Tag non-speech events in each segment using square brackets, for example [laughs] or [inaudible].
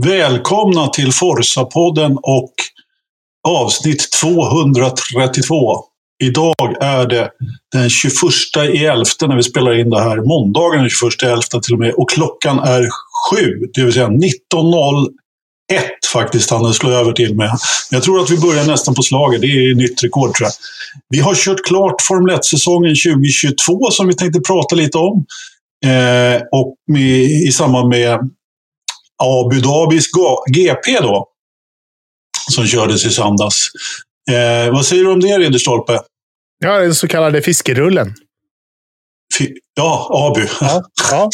Välkomna till Forsa-podden och avsnitt 232. Idag är det den 21 i elfte när vi spelar in det här. Måndagen den 21 i elfte till och med. Och klockan är sju, det vill säga 19.01 faktiskt han slå över till med. Jag tror att vi börjar nästan på slaget. Det är nytt rekord tror jag. Vi har kört klart Formel 1-säsongen 2022 som vi tänkte prata lite om. Eh, och med, i samband med Abu Dhabis GP då. Som kördes i söndags. Eh, vad säger du om det, Ridderstolpe? Ja, den så kallade fiskerullen. ja, Abu. Ja, ja.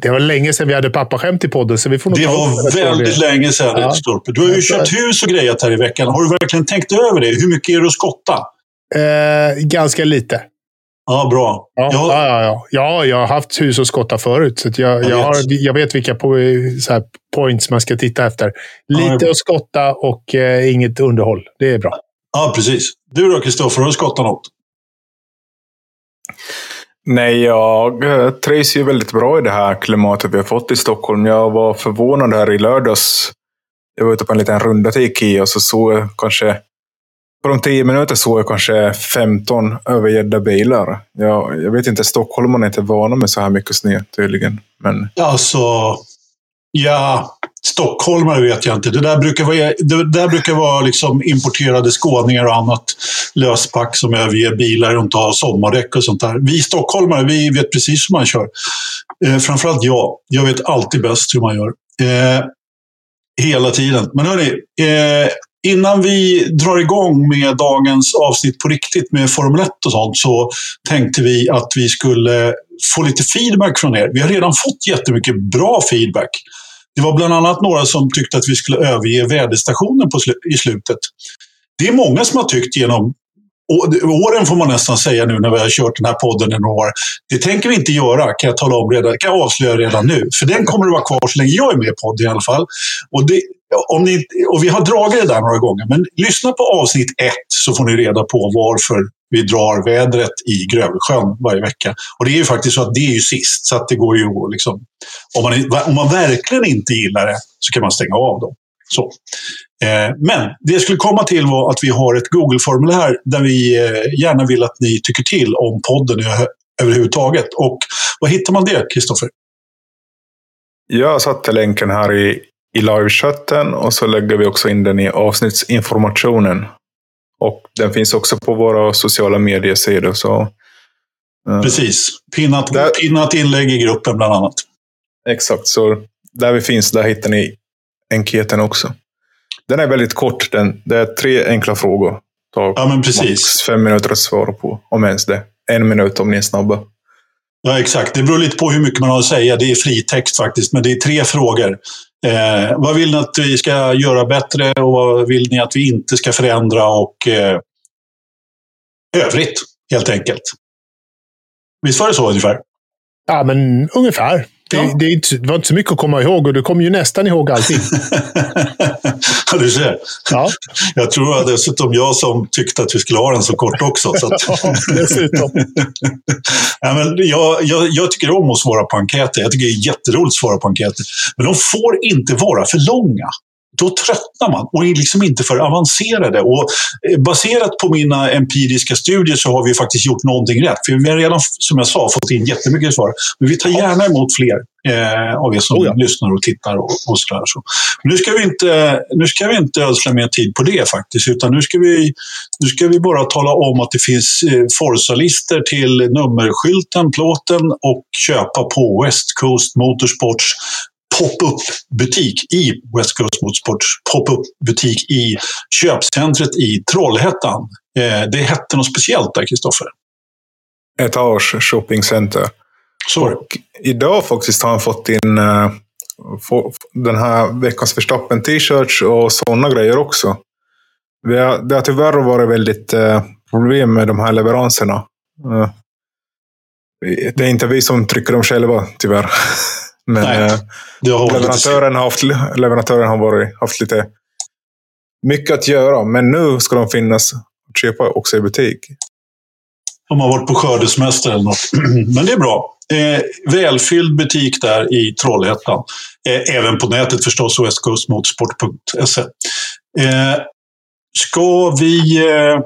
Det var länge sedan vi hade pappaskämt i podden, så vi får nog Det var väldigt länge sedan, ja. Stolpe. Du har ju köpt hus och grejat här i veckan. Har du verkligen tänkt över det? Hur mycket är det att skotta? Eh, ganska lite. Ja, bra. Ja, jag... Ja, ja, ja. ja, jag har haft hus och skotta förut. Så jag, jag, jag, har, jag vet vilka på, så points man ska titta efter. Lite ja, att skotta och eh, inget underhåll. Det är bra. Ja, precis. Du då, Kristoffer? Har du skottat något? Nej, jag eh, trivs ju väldigt bra i det här klimatet vi har fått i Stockholm. Jag var förvånad här i lördags. Jag var ute på en liten runda till Ikea och så såg jag kanske på de tio minuter såg jag kanske 15 övergädda bilar. Jag, jag vet inte, stockholmarna är inte vana med så här mycket snö tydligen. Men... Alltså, ja, stockholmare vet jag inte. Det där brukar vara, det där brukar vara liksom importerade skåningar och annat löspack som överger bilar och inte har sommardäck och sånt där. Vi stockholmare, vi vet precis hur man kör. Eh, framförallt jag. Jag vet alltid bäst hur man gör. Eh, hela tiden. Men hörni, eh, Innan vi drar igång med dagens avsnitt på riktigt med Formel 1 och sånt så tänkte vi att vi skulle få lite feedback från er. Vi har redan fått jättemycket bra feedback. Det var bland annat några som tyckte att vi skulle överge väderstationen på sl i slutet. Det är många som har tyckt genom åren får man nästan säga nu när vi har kört den här podden i några år. Det tänker vi inte göra, kan jag tala om redan, kan jag avslöja redan nu. För den kommer att vara kvar så länge jag är med i podden i alla fall. Och, det, om ni, och vi har dragit det där några gånger, men lyssna på avsnitt ett så får ni reda på varför vi drar vädret i Grövelsjön varje vecka. Och det är ju faktiskt så att det är ju sist, så att det går ju liksom... Om man, om man verkligen inte gillar det så kan man stänga av dem. Så. Eh, men det jag skulle komma till var att vi har ett Google-formulär där vi eh, gärna vill att ni tycker till om podden överhuvudtaget. Och vad hittar man det, Kristoffer? Jag satte länken här i, i livechatten och så lägger vi också in den i avsnittsinformationen. Och den finns också på våra sociala mediesidor. Så, uh, Precis. Pinnat, där, pinnat inlägg i gruppen bland annat. Exakt, så där vi finns, där hittar ni enkäten också. Den är väldigt kort. Den, det är tre enkla frågor. Tar ja, men precis. fem minuter att svara på, om ens det. En minut om ni är snabba. Ja, exakt. Det beror lite på hur mycket man har att säga. Det är fritext faktiskt, men det är tre frågor. Eh, vad vill ni att vi ska göra bättre och vad vill ni att vi inte ska förändra och eh, övrigt, helt enkelt. Visst var det så ungefär? Ja, men ungefär. Det, det, inte, det, var inte så mycket att komma ihåg och du kommer ju nästan ihåg allting. [laughs] ja, du ser. Ja. Jag tror att dessutom jag som tyckte att vi skulle ha den så kort också. Så att... [laughs] ja, dessutom. [laughs] ja, men jag, jag, jag, tycker om att svara på enkäter. Jag tycker det är jätteroligt att svara på enkäter. Men de får inte vara för långa då tröttnar man och är liksom inte för avancerade. Och eh, baserat på mina empiriska studier så har vi faktiskt gjort någonting rätt. För vi har redan, som jag sa, fått in jättemycket svar. Men vi tar gärna emot fler eh, av er som oh ja. lyssnar och tittar och, och sådär. Så. Nu ska vi inte, nu ska vi inte ödsla mer tid på det faktiskt, utan nu ska vi, nu ska vi bara tala om att det finns eh, Forza-lister till nummerskylten, plåten och köpa på West Coast Motorsports pop-up-butik i West Coast Motorsports pop-up-butik i köpcentret i Trollhättan. Eh, det hette något speciellt där, Kristoffer? Etage Shopping Center. Så. Och idag faktiskt har han fått in uh, den här veckans Verstappen t-shirts och sådana grejer också. Vi har, det har tyvärr varit väldigt uh, problem med de här leveranserna. Det är inte vi som trycker dem själva, tyvärr. [laughs] Men Nej, eh, leverantören, har haft, leverantören har varit, haft lite mycket att göra. Men nu ska de finnas att köpa också i butik. De har varit på skördesemester eller något. [clears throat] Men det är bra. Eh, välfylld butik där i Trollhättan. Eh, även på nätet förstås, ostkustmotorsport.se. Eh, ska vi... Eh,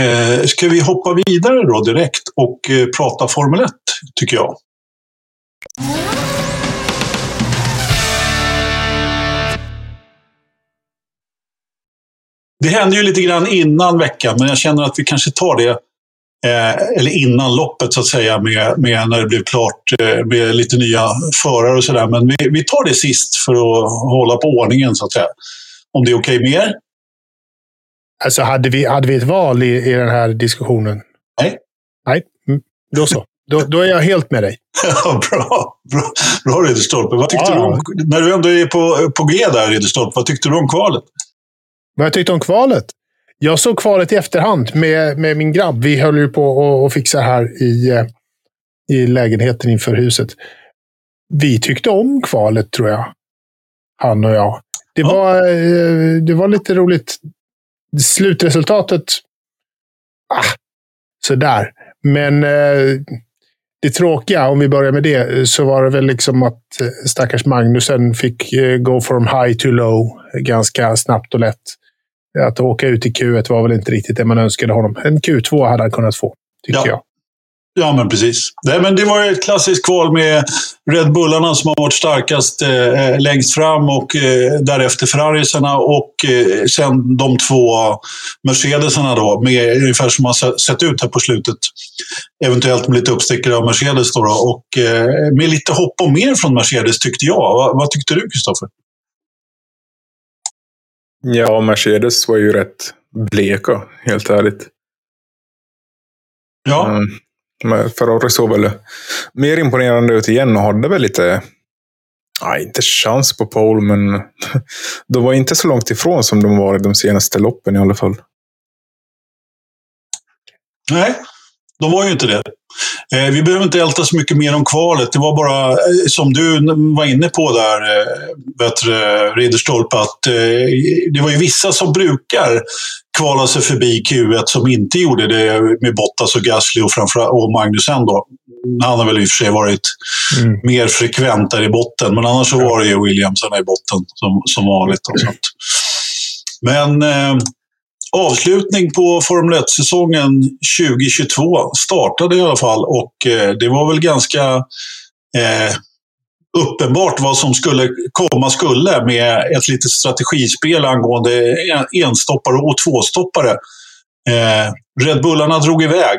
eh, ska vi hoppa vidare då direkt och eh, prata Formel 1, tycker jag. Det hände ju lite grann innan veckan, men jag känner att vi kanske tar det Eh, eller innan loppet så att säga, med, med när det blev klart eh, med lite nya förare och sådär. Men vi, vi tar det sist för att hålla på ordningen så att säga. Om det är okej okay med er? Alltså, hade vi, hade vi ett val i, i den här diskussionen? Nej. Nej, mm. då så. Då, då är jag helt med dig. [laughs] bra, bra, bra Ridderstolpe. Vad tyckte ja. du om, när du ändå är på, på G där, Ridderstolpe, vad tyckte du om kvalet? Vad jag tyckte om kvalet? Jag såg kvalet i efterhand med, med min grabb. Vi höll ju på att fixa här i, eh, i lägenheten inför huset. Vi tyckte om kvalet, tror jag. Han och jag. Det, ja. var, eh, det var lite roligt. Slutresultatet... Ah, sådär. Men eh, det tråkiga, om vi börjar med det, så var det väl liksom att stackars Magnusen fick go from high to low ganska snabbt och lätt. Att åka ut i Q1 var väl inte riktigt det man önskade honom. En Q2 hade han kunnat få, tycker ja. jag. Ja, men precis. Nej, men det var ett klassiskt kval med Red Bullarna som har varit starkast eh, längst fram och eh, därefter Ferrarisarna och eh, sen de två Mercedesarna då, med ungefär som har sett ut här på slutet. Eventuellt med lite uppstickare av Mercedes då, då och eh, med lite hopp om mer från Mercedes tyckte jag. Va, vad tyckte du, Kristoffer? Ja, Mercedes var ju rätt bleka, helt ärligt. Ja. Mm. Ferrari såg väl mer imponerande ut igen och hade väl lite, nej, inte chans på pole, men [laughs] de var inte så långt ifrån som de var i de senaste loppen i alla fall. Nej, de var ju inte det. Eh, vi behöver inte älta så mycket mer om kvalet. Det var bara, eh, som du var inne på där, eh, Ridderstolpe, att det var ju vissa som brukar kvala sig förbi Q1 som inte gjorde det med Bottas och Gasly och, och Magnusen. Då. Han har väl i och för sig varit mm. mer frekvent där i botten, men annars så var det ju Williamsarna i botten som, som vanligt. Och sånt. Men eh, avslutning på Formel 1-säsongen 2022 startade i alla fall och eh, det var väl ganska eh, uppenbart vad som skulle komma skulle med ett litet strategispel angående enstoppare och tvåstoppare. Eh, Red Bullarna drog iväg.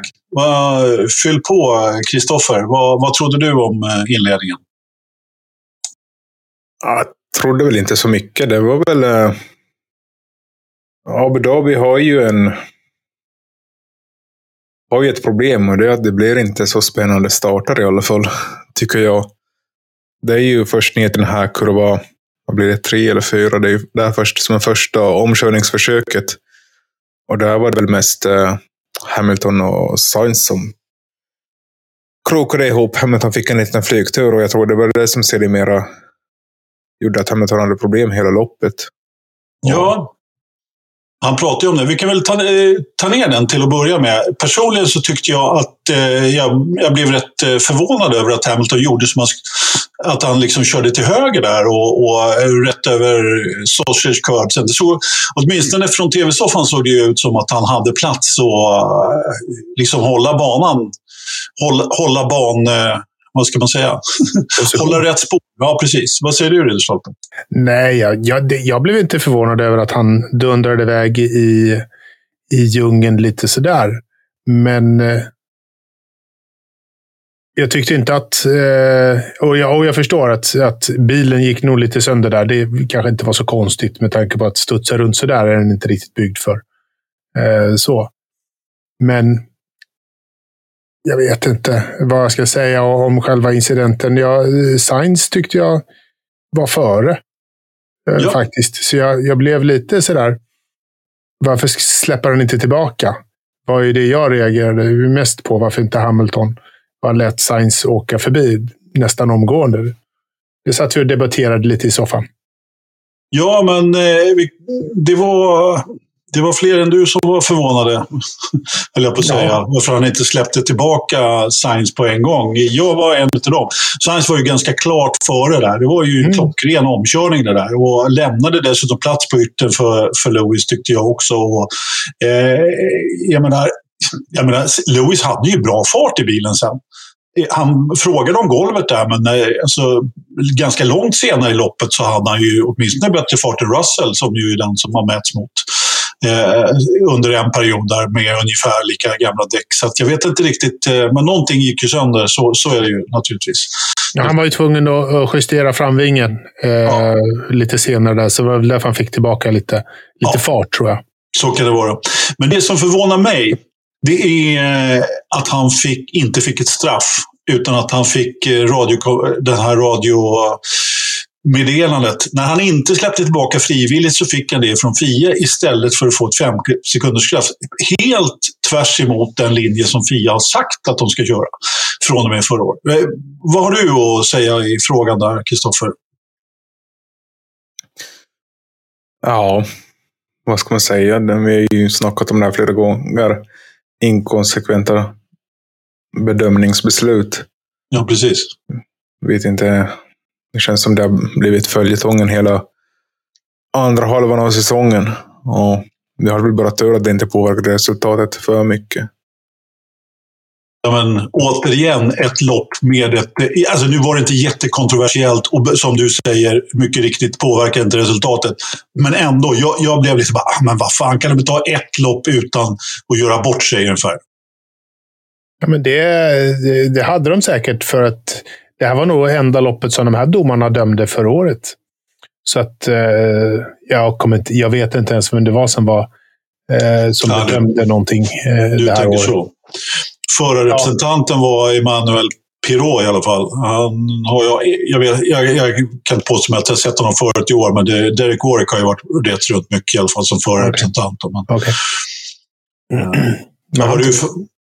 Fyll på, Kristoffer. Vad, vad trodde du om eh, inledningen? Jag trodde väl inte så mycket. Det var väl... Eh, Abu Dhabi har ju en har ju ett problem och det är att det blir inte så spännande starter i alla fall, tycker jag. Det är ju först ner till den här kurva, vad blir det, tre eller fyra? Det är där först som är första omkörningsförsöket. Och där var det väl mest eh, Hamilton och Sainz som krokade ihop. Hamilton fick en liten flygtur och jag tror det var det som sedermera gjorde att Hamilton hade problem hela loppet. Ja, han pratar ju om det. Vi kan väl ta, eh, ta ner den till att börja med. Personligen så tyckte jag att eh, jag, jag, blev rätt eh, förvånad över att Hamilton gjorde som att han liksom körde till höger där och, och eh, rätt över Sausage Curbs. Det såg, åtminstone från tv-soffan såg det ut som att han hade plats att liksom hålla banan. Hålla, hålla ban vad ska man säga? [laughs] Hålla rätt spår. Ja, precis. Vad säger du, Ridderstolpe? Nej, jag, jag, jag, blev inte förvånad över att han dundrade iväg i, i djungeln lite sådär. Men eh, jag tyckte inte att... Eh, och, jag, och jag förstår att, att bilen gick nog lite sönder där. Det kanske inte var så konstigt med tanke på att studsa runt sådär är den inte riktigt byggd för. Eh, så. Men jag vet inte vad jag ska säga om själva incidenten. Jag, Sainz tyckte jag var före. Eh, ja. Faktiskt. Så jag, jag blev lite sådär. Varför släpper han inte tillbaka? var ju det jag reagerade mest på. Varför inte Hamilton bara lät Sainz åka förbi nästan omgående. Det satt vi och debatterade lite i soffan. Ja, men eh, det var det var fler än du som var förvånade, [laughs] höll jag på att säga. Ja. Varför han inte släppte tillbaka Science på en gång. Jag var en av dem. Science var ju ganska klart före där. Det var ju en mm. klockren omkörning det där. Och lämnade dessutom plats på yttern för, för Lewis, tyckte jag också. Och, eh, jag menar, [clears throat] jag menar, Lewis hade ju bra fart i bilen sen han frågade om golvet där, men alltså, ganska långt senare i loppet så hade han ju åtminstone bättre fart än Russell, som ju är den som har mätts mot. Eh, under en period där med ungefär lika gamla däck. Så jag vet inte riktigt, eh, men någonting gick ju sönder. Så, så är det ju naturligtvis. Ja, han var ju tvungen att justera framvingen eh, ja. lite senare där, så det var därför han fick tillbaka lite, lite ja. fart tror jag. Så kan det vara. Men det som förvånar mig, det är eh, att han fick, inte fick ett straff, utan att han fick eh, radio, den här radiomeddelandet. När han inte släppte tillbaka frivilligt så fick han det från FIA istället för att få ett fem sekunders straff. Helt tvärs emot den linje som FIA har sagt att de ska göra från och med förra året. Eh, vad har du att säga i frågan där, Kristoffer? Ja, vad ska man säga? Vi har ju snackat om det här flera gånger inkonsekventa bedömningsbeslut. Ja, precis. Vet inte. Det känns som det har blivit följetongen hela andra halvan av säsongen. Och det har väl bara tur att det inte påverkat resultatet för mycket. Ja, men, återigen ett lopp med ett... Alltså nu var det inte jättekontroversiellt och som du säger, mycket riktigt påverkar inte resultatet. Men ändå, jag, jag blev lite bara, ah, men vad fan, kan de ta ett lopp utan att göra bort sig ungefär? Ja, men det, det, det, hade de säkert för att det här var nog enda loppet som de här domarna dömde förra året. Så att eh, jag, kommer inte, jag vet inte ens vem det var som var eh, som ja, bedömde du, någonting eh, du det här året. Så. Förarrepresentanten ja. var Emanuel Pirot i alla fall. Han har jag, jag, vet, jag, jag kan inte påstå att jag sett honom förut i år, men det, Derek Warwick har ju varit rätt runt mycket i alla fall som förarrepresentant. Okay. Okay. Mm. har du,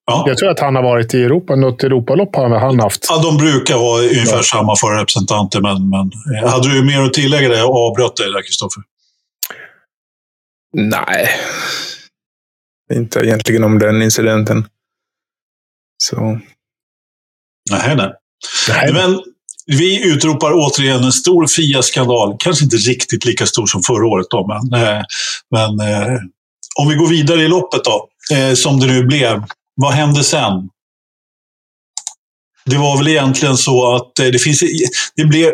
ja. Jag tror att han har varit i Europa. Något Europalopp har han haft. Ja, de brukar vara ungefär ja. samma förarrepresentanter, men, men eh, hade du mer att tillägga där? Jag avbröt dig där, Kristoffer. Nej, inte egentligen om den incidenten. Så. Nej, nej. nej. Men vi utropar återigen en stor FIA-skandal. Kanske inte riktigt lika stor som förra året, då, men, eh, men eh, om vi går vidare i loppet då, som det nu blev. Vad hände sen? Det var väl egentligen så att eh, det finns, det blev,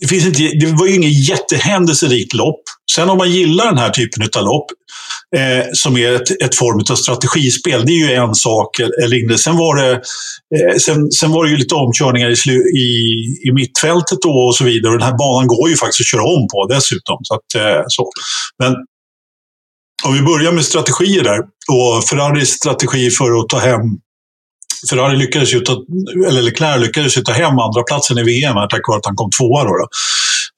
det, finns inte, det var ju inget jättehändelserikt lopp. Sen om man gillar den här typen av lopp, eh, som är ett, ett form av strategispel. Det är ju en sak. Eh, Eller inte. Sen, var det, eh, sen, sen var det ju lite omkörningar i, i, i mittfältet då och så vidare. Och den här banan går ju faktiskt att köra om på dessutom. Så att, eh, så. Men om vi börjar med strategier där. Och Ferraris strategi för att ta hem Ferrari lyckades ju ta, eller Leclerc lyckades ju ta hem andra platsen i VM här, tack vare att han kom tvåa. Då, då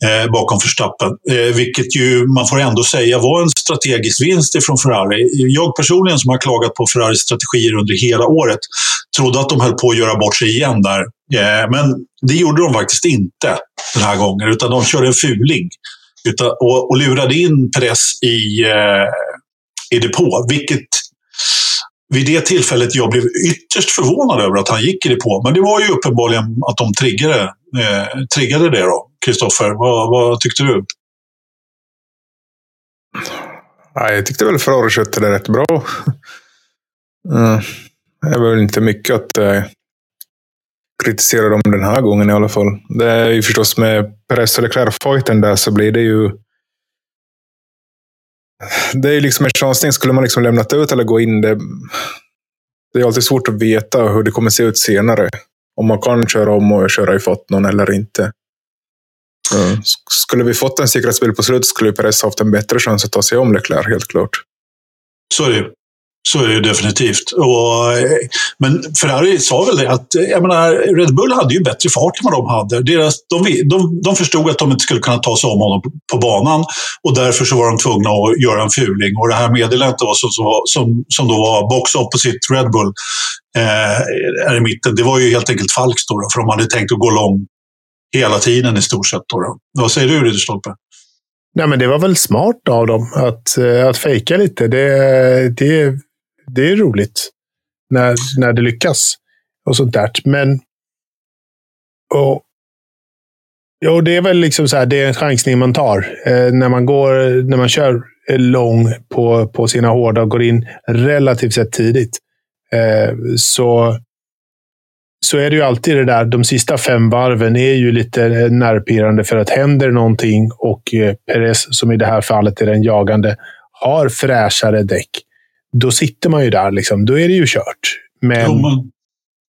eh, bakom Verstappen. Eh, vilket ju man får ändå säga var en strategisk vinst ifrån Ferrari. Jag personligen som har klagat på Ferraris strategier under hela året trodde att de höll på att göra bort sig igen där. Eh, men det gjorde de faktiskt inte den här gången, utan de körde en fuling. Utan, och, och lurade in press i, eh, i depå, vilket vid det tillfället jag blev ytterst förvånad över att han gick i depå. Men det var ju uppenbarligen att de triggade, eh, triggade det. då. Kristoffer, vad, vad, tyckte du? Ja, jag tyckte väl Ferrari skötte det rätt bra. Mm. Det är väl inte mycket att eh, kritisera dem den här gången i alla fall. Det är ju förstås med Perez och Leclerc-fighten där så blir det ju det är liksom en chansning. Skulle man liksom lämnat ut eller gå in, det, det är alltid svårt att veta hur det kommer se ut senare. Om man kan köra om och köra ifatt någon eller inte. Mm. Skulle vi fått en säkerhetsbil på slutet skulle Perez haft en bättre chans att ta sig om Leclerc, helt klart. Så är det så är det definitivt. Och, eh, men Ferrari sa väl det att eh, jag menar, Red Bull hade ju bättre fart än vad de hade. Deras, de, de, de förstod att de inte skulle kunna ta sig om honom på banan och därför så var de tvungna att göra en fuling. Och det här meddelandet då, som, som, som då var box opposite Red Bull eh, i mitten, det var ju helt enkelt falskt. Då, för de hade tänkt att gå lång hela tiden i stort sett. Då, då. Vad säger du, Ridderstolpe? Nej, men det var väl smart av dem att, eh, att fejka lite. Det, det, det är roligt när, när det lyckas. Och sånt där. Men och, Jo, det är väl liksom så här, det är en chansning man tar. Eh, när man går, när man kör lång på, på sina hårda och går in relativt sett tidigt. Eh, så, så är det ju alltid det där, de sista fem varven är ju lite eh, nervpirrande för att händer någonting och eh, Perez, som i det här fallet är den jagande, har fräschare däck. Då sitter man ju där. Liksom. Då är det ju kört. Men, Jo, men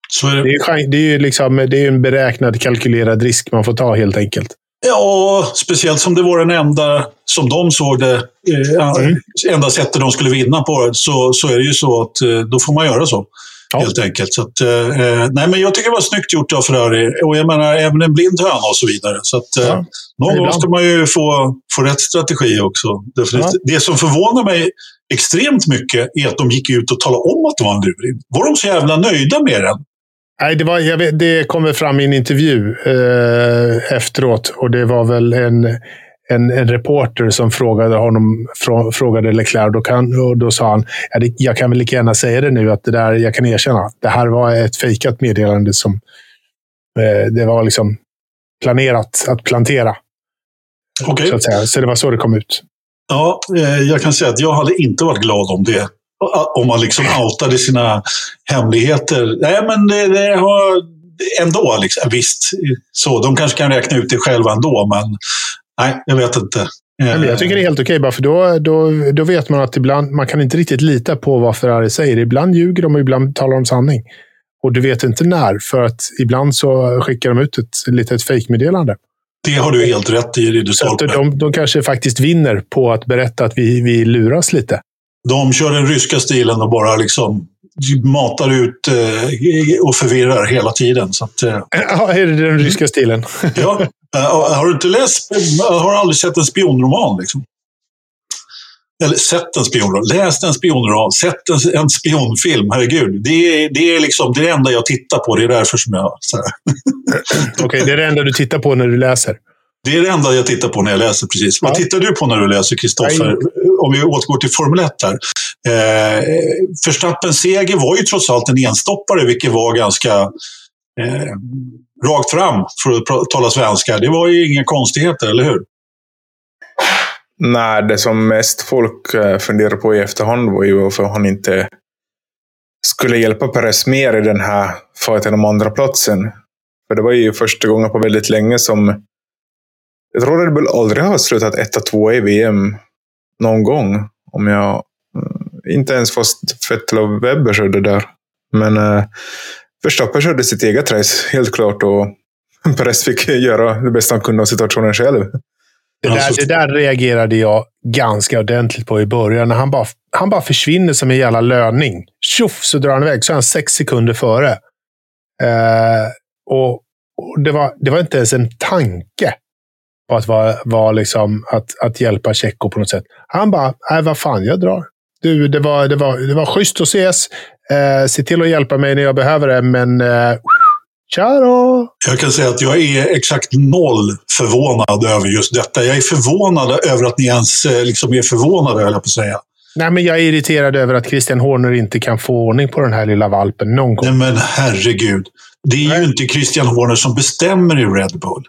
så är det. det är, det är liksom, det är en beräknad, kalkylerad risk man får ta helt enkelt. Ja, speciellt som det var den enda, som de såg det, eh, Mm. enda sättet de skulle vinna på, så, så är det ju så att eh, då får man göra så. Ja. Helt enkelt. Så att, eh, eh, nej, men jag tycker det var snyggt gjort av Ferrari. Och jag menar, även en blind höna och så vidare. Så att, eh, Ja, någon gång ska man ju få, få rätt strategi också. Ja. Det som förvånar mig extremt mycket är att de gick ut och talade om att det var en luring. Var de så jävla nöjda med den? Nej, det, var, vet, det kommer fram i en intervju eh, efteråt och det var väl en, en, en reporter som frågade honom, frå, frågade Leclerc då, kan, och då sa han, ja, det, jag kan väl lika gärna säga det nu, att det där, jag kan erkänna, det här var ett fejkat meddelande som eh, det var liksom planerat att plantera. Okej. Så, att så det var så det kom ut. Ja, eh, jag kan säga att jag hade inte varit glad om det. Om man liksom outade sina hemligheter. Nej, men det, det har ändå, liksom, visst, så, de kanske kan räkna ut det själva ändå, men nej, jag vet inte. Jag tycker det är helt okej, bara för då, då, då vet man att ibland, man kan inte riktigt lita på vad Ferrari säger. Ibland ljuger de och ibland talar de sanning. Och du vet inte när, för att ibland så skickar de ut ett litet fejkmeddelande det har du helt rätt i, Ridderstolpe. de, de kanske faktiskt vinner på att berätta att vi, vi luras lite. De kör den ryska stilen och bara liksom matar ut eh, och förvirrar hela tiden. Så att, eh, [clears throat] Ja, är det den ryska stilen? ja. [laughs] Eh, har du inte läst, har du aldrig sett en spionroman? Liksom? Eller sett en spionroman, läst en spionroman, sett en, en spionfilm, herregud. Det är, det är liksom det enda jag tittar på, det är därför som jag... [clears throat] Okej, det är det enda du tittar på när du läser. Det är det enda jag tittar på när jag läser, precis. Vad Ja. tittar du på när du läser, Kristoffer? Om vi återgår till Formel 1 här. Eh, Verstappens seger var ju trots allt en enstoppare, vilket var ganska eh, rakt fram, för att tala svenska. Det var ju inga konstigheter, eller hur? Nej, det som mest folk funderade funderar på i efterhand var ju varför han inte skulle hjälpa Perez mer i den här fighten om andra platsen. För det var ju första gången på väldigt länge som jag tror Red Bull aldrig har slutat 1-2 i VM någon gång. Om jag eh, inte ens fast Vettel och Webber körde där. Men eh, Verstappen körde sitt eget race, helt klart. Och [laughs] Perez fick göra det bästa han kunde av situationen själv. Det där, Alltså- det där reagerade jag ganska ordentligt på i början. När han bara, han bara försvinner som en jävla löning. Tjoff, så drar han iväg. Så är han sex sekunder före. Eh, och och det, var, det var inte ens en tanke på att, vara, vara liksom, att, att hjälpa Tjecko på något sätt. Han bara, nej vad fan, jag drar. Du, det var, det var, det var schysst att ses. Eh, se till att hjälpa mig när jag behöver det, men eh, tja då! Jag kan säga att jag är exakt noll förvånad över just detta. Jag är förvånad över att ni ens eh, liksom är förvånade, höll jag på att säga. Nej, men jag är irriterad över att Christian Horner inte kan få ordning på den här lilla valpen någon gång. Nej men herregud. Det är ju Nej. inte Christian Horner som bestämmer i Red Bull.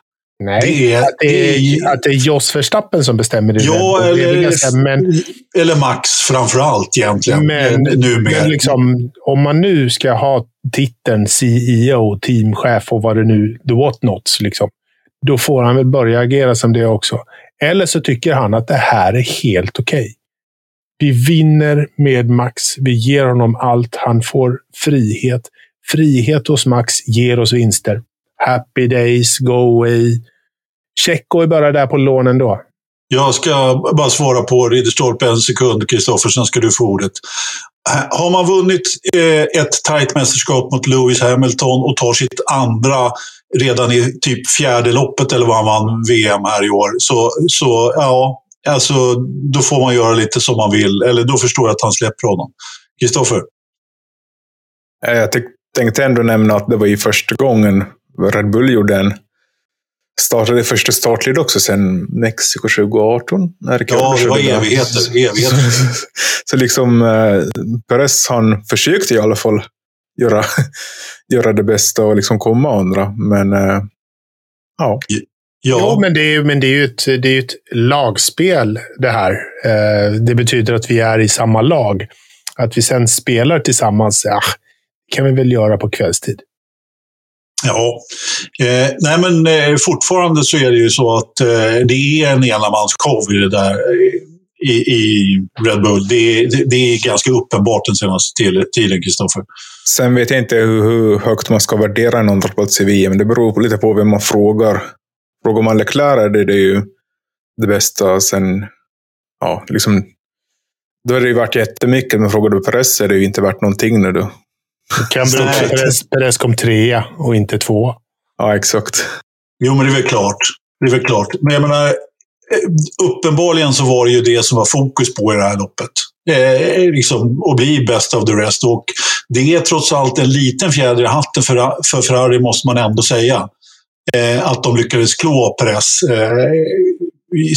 Nej, Det är- att, det är, att det är Jos Verstappen som bestämmer det. Ja, eller, ganska- men, eller Max framför allt egentligen. men, eh, numera. men liksom, om man nu ska ha titeln CEO, teamchef och vad det nu, the what nots, liksom, då får han väl börja agera som det också. Eller så tycker han att det här är helt okej. Vi vinner med Max. Vi ger honom allt. Han får frihet. Frihet hos Max ger oss vinster. Happy days, go away. Tjecko är bara där på lån ändå. Jag ska bara svara på Ridderstolpe en sekund, Kristoffer, sen ska du få ordet. Har man vunnit eh, ett tajt mästerskap mot Lewis Hamilton och tar sitt andra redan i typ fjärde loppet eller vad han vann VM här i år, så, så ja, alltså, då får man göra lite som man vill. Eller då förstår jag att han släpper honom. Kristoffer? Jag tänkte ändå nämna att det var ju första gången Red Bull gjorde en startade första startled också sen Mexiko 2018. När ja, det var evigheter. evigheter. så liksom eh, Perez han försökte i alla fall göra, [laughs] göra det bästa och liksom komma andra. Men eh, ja. Ja. Jo, men det är, men det är ju ett, det är ett lagspel det här. Eh, det betyder att vi är i samma lag. Att vi sen spelar tillsammans, ja, kan vi väl göra på kvällstid. Ja, eh, nej men eh, fortfarande så är det ju så att eh, det är en enamansshow i det där i, i Red Bull. Det, det, det, är ganska uppenbart den senaste tiden, Kristoffer. Sen vet jag inte hur, hur högt man ska värdera en andraplats i VM. Det beror lite på vem man frågar. Frågar man Leclerc är det, det är ju det bästa. Sen, ja, liksom, då är det ju värt jättemycket, men frågar du Perez är det ju inte värt någonting nu. Då. Att Perez, kom trea och inte två. Ja, exakt. Jo, men det är väl klart. Det är väl klart. Men jag menar, eh, uppenbarligen så var det ju det som var fokus på i det här loppet. Eh, liksom, att bli best of the rest. Och det är trots allt en liten fjäder i hatten för, för Ferrari, måste man ändå säga. Eh, att de lyckades klå Perez. Eh,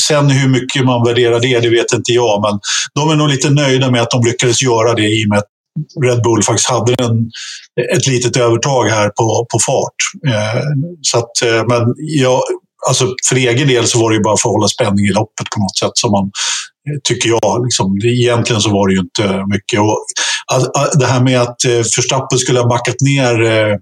sen hur mycket man värderar det, det vet inte jag. Men de är nog lite nöjda med att de lyckades göra det i och med att Red Bull faktiskt hade en, ett litet övertag här på, på fart. Eh, så att, eh, men jag, alltså för egen del så var det ju bara för att hålla spänning i loppet på något sätt. Som man, eh, tycker jag. Liksom, egentligen så var det ju inte mycket. Och, det här med att eh, Verstappen skulle ha backat ner eh,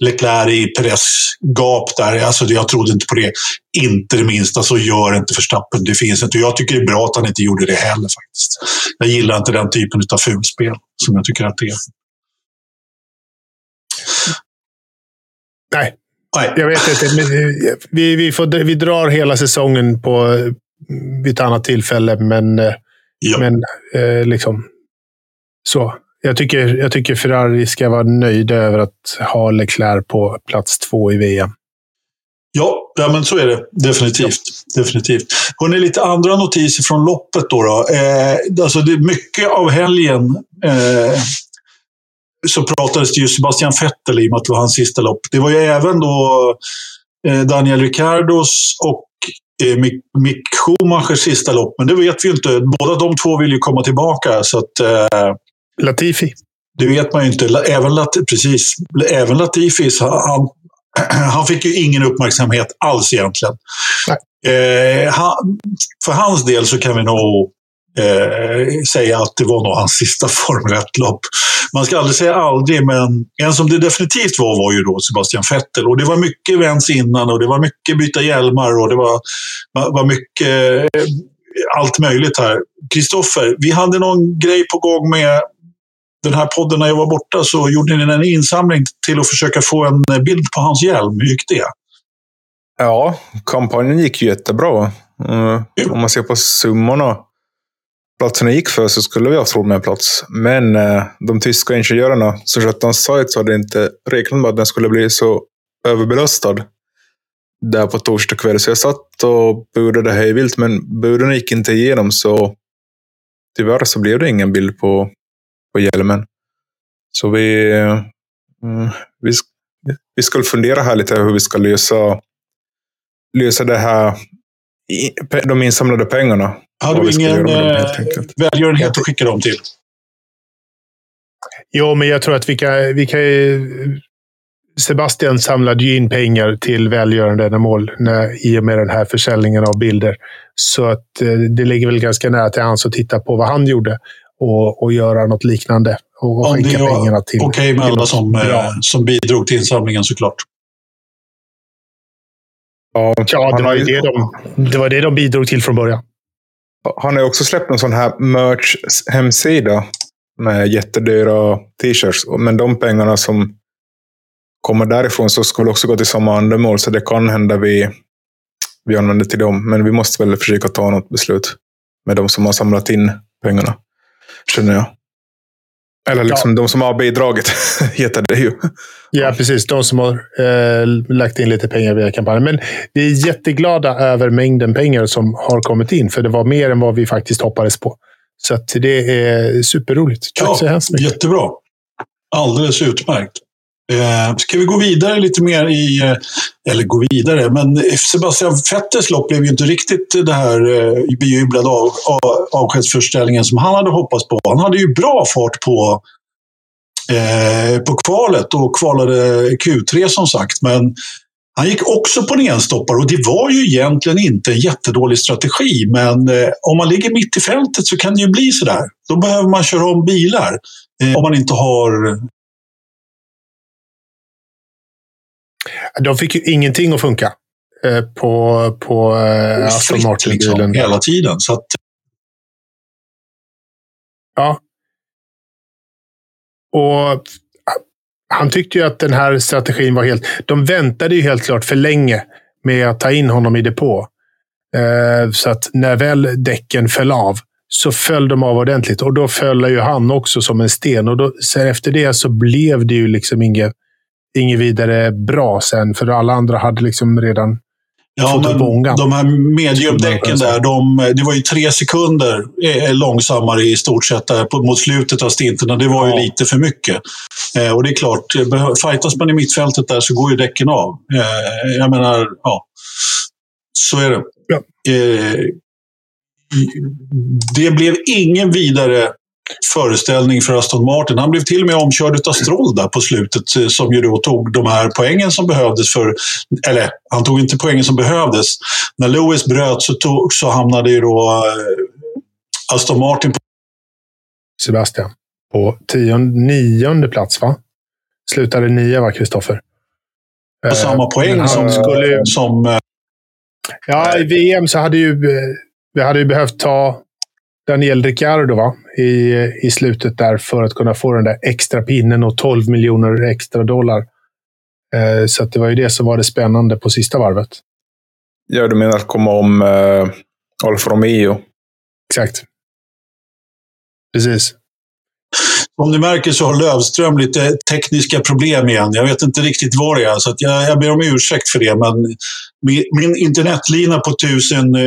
Leclerc i Perez gap där. Alltså, jag trodde inte på det. Inte det minsta. Så gör inte Verstappen. Det finns inte. Jag tycker det är bra att han inte gjorde det heller faktiskt. Jag gillar inte den typen av fulspel som jag tycker att det är. Nej, Nej. jag vet inte. Vi, vi, får, vi drar hela säsongen på vid ett annat tillfälle, men, ja. men eh, liksom så. Jag tycker, jag tycker Ferrari ska vara nöjda över att ha Leclerc på plats två i VM. Ja, ja men så är det definitivt. Ja. definitivt. Hörrni, lite andra notiser från loppet. Då, då. Eh, alltså det, mycket av helgen eh, så pratades det ju Sebastian Vettel i och med att det var hans sista lopp. Det var ju även då eh, Daniel Ricciardos och eh, Mick, Mick Schumachers sista lopp. Men det vet vi ju inte. Båda de två vill ju komma tillbaka. Så att, eh, Latifi. Det vet man ju inte. Även, precis, även Latifi, han, [clears throat] han fick ju ingen uppmärksamhet alls egentligen. Eh, han, för hans del så kan vi nog eh, säga att det var nog hans sista [laughs] Formel 1-lopp. Man ska aldrig säga aldrig, men en som det definitivt var var ju då Sebastian Vettel. Och det var mycket events innan och det var mycket byta hjälmar och det var, var mycket eh, allt möjligt här. Kristoffer, vi hade någon grej på gång med den här podden när jag var borta så gjorde ni en insamling till att försöka få en bild på hans hjälm. Hur gick det? Ja, kampanjen gick jättebra. Mm, om man ser på summorna platserna gick för så skulle vi ha haft råd med en plats. Men eh, de tyska ingenjörerna som skötte hans sajt hade inte räknat med att den skulle bli så överbelastad där på torsdag kväll. Så jag satt och budade hejvilt, men buden gick inte igenom. Så tyvärr så blev det ingen bild på på hjälmen. Så vi, mm, vi, vi ska fundera här lite hur vi ska lösa, lösa det här, de insamlade pengarna. Har du ingen eh, välgörenhet att skicka dem till? Jo, men jag tror att vi kan, vi kan Sebastian samlade ju in pengar till välgörande ändamål i och med den här försäljningen av bilder. Så att eh, det ligger väl ganska nära till hans att titta på vad han gjorde och, och göra något liknande. Och Om skicka pengarna till... Okej okay med alla som, ja. Eh, som bidrog till insamlingen såklart. Ja, ja det, var ju det, de, det var det de bidrog till från början. Han har också släppt en sån här merch-hemsida med jättedyra t-shirts. Men de pengarna som kommer därifrån så ska väl också gå till samma ändamål. Så det kan hända vi, vi använder till dem. Men vi måste väl försöka ta något beslut med de som har samlat in pengarna känner jag. Eller liksom ja. de som har bidragit, [laughs] heter det ju. Ja, precis. De som har eh, lagt in lite pengar via kampanjen. Men vi är jätteglada över mängden pengar som har kommit in, för det var mer än vad vi faktiskt hoppades på. Så det är superroligt. Tack ja, så hemskt mycket. Jättebra. Alldeles utmärkt. Eh, ska vi gå vidare lite mer i, eh, eller gå vidare, men Sebastian Vettels lopp blev ju inte riktigt det här eh, bejublade av, av, avskedsförställningen som han hade hoppats på. Han hade ju bra fart på, eh, på kvalet och kvalade Q3 som sagt, men han gick också på en enstoppare och det var ju egentligen inte en jättedålig strategi, men eh, om man ligger mitt i fältet så kan det ju bli sådär. Då behöver man köra om bilar eh, om man inte har De fick ju ingenting att funka eh, på, på eh, Aston Martin-bilen. Liksom, hela tiden. Så att... Ja. Och han tyckte ju att den här strategin var helt... De väntade ju helt klart för länge med att ta in honom i depå. Eh, så att när väl däcken föll av så föll de av ordentligt. Och då föll ju han också som en sten. Och då, sen efter det så blev det ju liksom inget inget vidare bra sen, för alla andra hade liksom redan Ja, men de här mediumdäcken där, de, det var ju tre sekunder eh, långsammare i stort sett där på, mot slutet av stinten. Det var ju ja. lite för mycket. Eh, och det är klart, fightas man i mittfältet där så går ju däcken av. Eh, jag menar, ja. Så är det. Ja. Eh, det blev ingen vidare föreställning för Aston Martin. Han blev till och med omkörd av Stroll där på slutet eh, som ju då tog de här poängen som behövdes för, eller han tog inte poängen som behövdes. När Lewis bröt så, tog, så hamnade ju då eh, Aston Martin på Sebastian på tionde, nionde plats va? Slutade nia va, Kristoffer? På eh, samma poäng som... Skulle, som ja, i VM så hade ju vi hade ju behövt ta Daniel Ricciardo va? I, i slutet där för att kunna få den där extra pinnen och 12 miljoner extra dollar. Eh, så det var ju det som var det spännande på sista varvet. Ja, du menar att komma om eh, Alfa Romeo? Exakt. Precis. Som ni märker så har Lövström lite tekniska problem igen. Jag vet inte riktigt vad det är, så jag, jag ber om ursäkt för det. Men min, min internetlina på 1000 eh,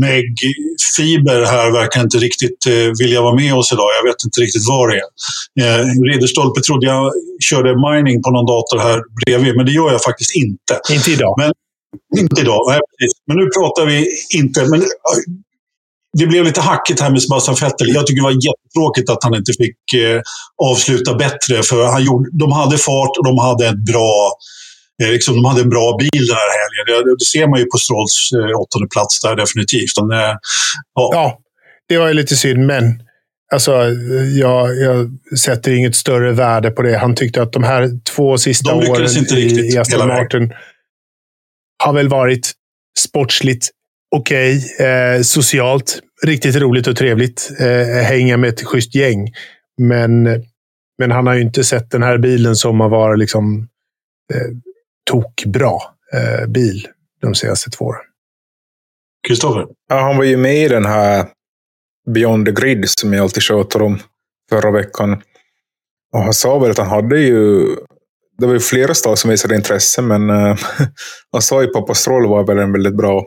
meg fiber här verkar inte riktigt eh, vilja vara med oss idag. Jag vet inte riktigt vad det är. Eh, Ridderstolpe trodde jag körde mining på någon dator här bredvid, men det gör jag faktiskt inte. Inte idag. Men, inte idag, nej, precis. Men nu pratar vi inte... Men, det blev lite hackigt här med Sebastian Vettel. Jag tycker det var jättetråkigt att han inte fick eh, avsluta bättre. För han gjorde, de hade fart och de hade, ett bra, eh, liksom, de hade en bra bil den här helgen. Det, det ser man ju på Strolls eh, åttonde plats där definitivt. De, eh, ja. ja, det var ju lite synd, men Alltså, jag, jag, sätter inget större värde på det. Han tyckte att de här två sista åren i, i Aston Martin har väl varit sportsligt okej. Okay, eh, socialt riktigt roligt och trevligt. Eh, hänga med ett schysst gäng. Men, men han har ju inte sett den här bilen som har varit liksom, eh, tokbra eh, bil de senaste två åren. Kristoffer? Ja, han var ju med i den här Beyond the Grid som jag alltid tjatar om förra veckan. Och han sa väl att han hade ju det var ju flera stad som visade intresse, men uh, [laughs] han sa ju att Pappa Stroll var väl en väldigt bra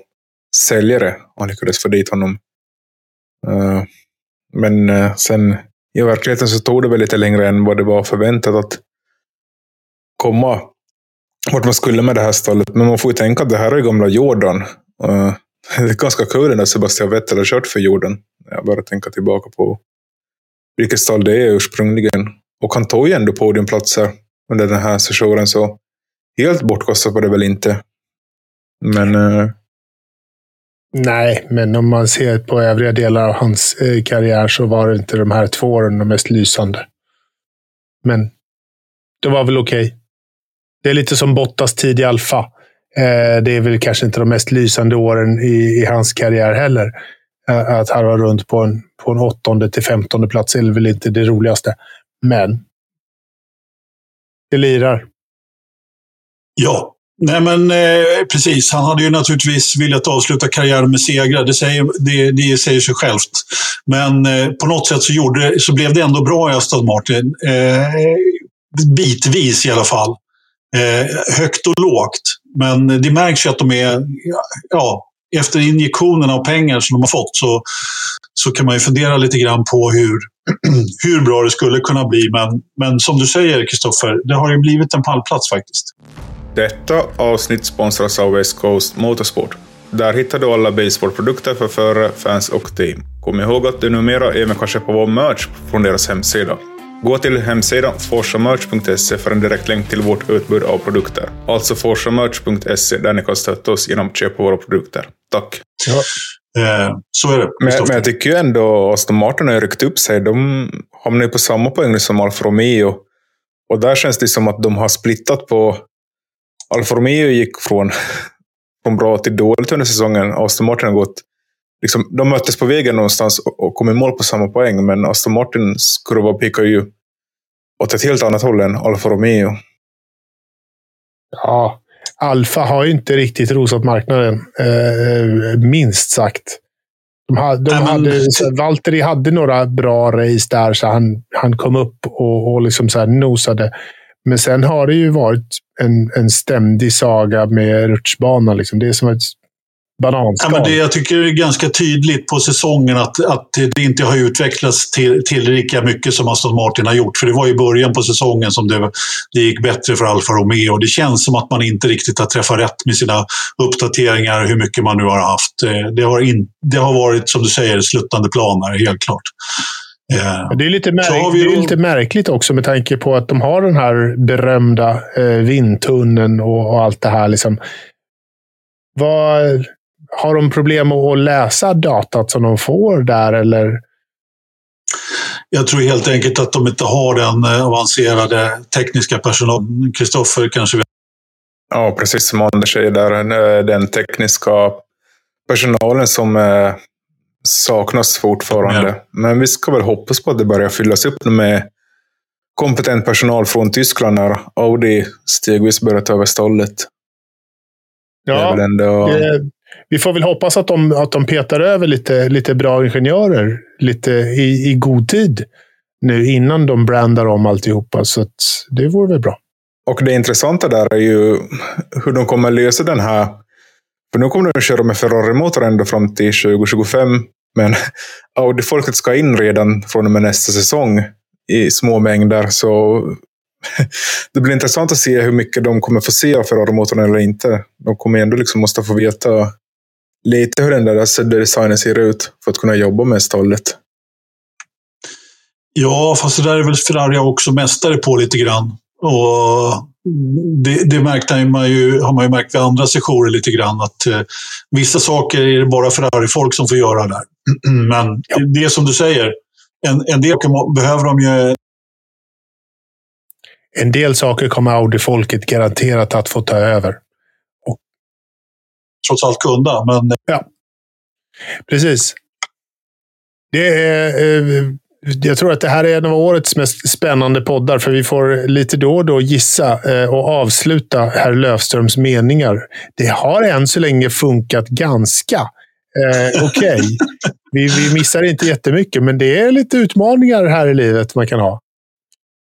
säljare och lyckades få dit honom. Eh, men eh, sen i verkligheten så tog det väl lite längre än vad det var förväntat att komma vart man skulle med det här stallet. Men man får ju tänka att det här är gamla Jordan. Eh, [laughs] det är ganska kul att Sebastian Vettel har kört för Jordan. Jag bara tänka tillbaka på vilket stall det är ursprungligen. Och han tog ju ändå podiumplatser under den här sessionen, så helt bortkastat var det väl inte. Men Nej, men om man ser på övriga delar av hans eh, karriär så var det inte de här två åren de mest lysande. Men det var väl okej. Okay. Det är lite som Bottas tid i Alfa. Eh, det är väl kanske inte de mest lysande åren i, i hans karriär heller. Eh, att harva runt på en, på en åttonde till femtonde plats är väl inte det roligaste. Men det lirar. Ja, Nej men eh, precis, han hade ju naturligtvis velat avsluta karriären med segrar. Det säger, det, det säger sig självt. Men eh, på något sätt så, gjorde, så blev det ändå bra i Aston Martin. Eh, bitvis i alla fall. Eh, högt och lågt. Men det märks ju att de är, ja, efter injektionerna av pengar som de har fått så, så kan man ju fundera lite grann på hur, [clears throat] hur bra det skulle kunna bli. Men, men som du säger, Kristoffer, det har ju blivit en pallplats faktiskt. Detta avsnitt sponsras av West Coast Motorsport. Där hittar du alla baseballprodukter för förare, fans och team. Kom ihåg att du numera även kan köpa vår merch från deras hemsida. Gå till hemsidan forsamerch.se för en direkt länk till vårt utbud av produkter. Alltså forsamerch.se där ni kan stötta oss genom att köpa våra produkter. Tack! Ja. Eh, så är det. Men, men, jag tycker ju ändå Aston Martin har ryckt upp sig. De hamnar ju på samma poäng som Alfa Romeo. Och där känns det som att de har splittat på... Alfa Romeo gick från, från bra till dåligt under säsongen. Aston Martin har gått... Liksom, de möttes på vägen någonstans och kom i mål på samma poäng. Men Aston Martins kurva pekar ju åt ett helt annat håll än Alfa Romeo. Ja, Alfa har ju inte riktigt rosat marknaden, eh, minst sagt. De hade, de hade, Valtteri hade några bra race där, så han, han kom upp och, och liksom så nosade. Men sen har det ju varit en, en ständig saga med rutschbanan. Liksom. Det är som ett bananskal. Ja, men det, jag tycker det är ganska tydligt på säsongen att, att det inte har utvecklats till, till lika mycket som Aston Martin har gjort. För det var i början på säsongen som det, det gick bättre för Alfa Romeo. Det känns som att man inte riktigt har träffat rätt med sina uppdateringar, hur mycket man nu har haft. Eh, det har, in, det har varit, som du säger, sluttande planer, helt klart. Eh, det är, lite märk- det är lite märkligt också med tanke på att de har den här berömda eh, vindtunneln och, och allt det här. Liksom. Vad, har de problem att läsa datat som de får där, eller? Jag tror helt enkelt att de inte har den eh, avancerade tekniska personalen. Kristoffer kanske vet. Ja, precis som Anders säger där. Eh, den tekniska personalen som eh, saknas fortfarande. Ja. Men vi ska väl hoppas på att det börjar fyllas upp med kompetent personal från Tyskland när Audi stegvis börjar ta över stollet. Ja, ändå... vi får väl hoppas att de, att de petar över lite, lite bra ingenjörer lite i, i god tid nu innan de brandar om alltihopa. Så det vore väl bra. Och det intressanta där är ju hur de kommer lösa den här. För nu kommer de att köra med Ferrari-motor ända fram till 2025. Men [laughs] Audi-folket ska in redan från och med nästa säsong i små mängder. Så [laughs] det blir intressant att se hur mycket de kommer få se av Ferrari-motorn eller inte. De kommer ändå liksom måste få veta lite hur den där designen ser ut för att kunna jobba med stallet. Ja, fast det där är väl Ferrari också mästare på lite grann. Och det, det märkte man ju, har man ju märkt vid andra sessioner lite grann att eh, vissa saker är det bara Ferrari-folk som får göra där. [clears throat] Men det är som du säger, en, en del behöver de ju... En del saker kommer Audi-folket garanterat att få ta över trots allt kunna. Men... Ja, precis. Det är, eh, jag tror att det här är en av årets mest spännande poddar, för vi får lite då och då gissa eh, och avsluta herr Löfströms meningar. Det har än så länge funkat ganska eh, okej. Okay. Vi, vi missar inte jättemycket, men det är lite utmaningar här i livet man kan ha.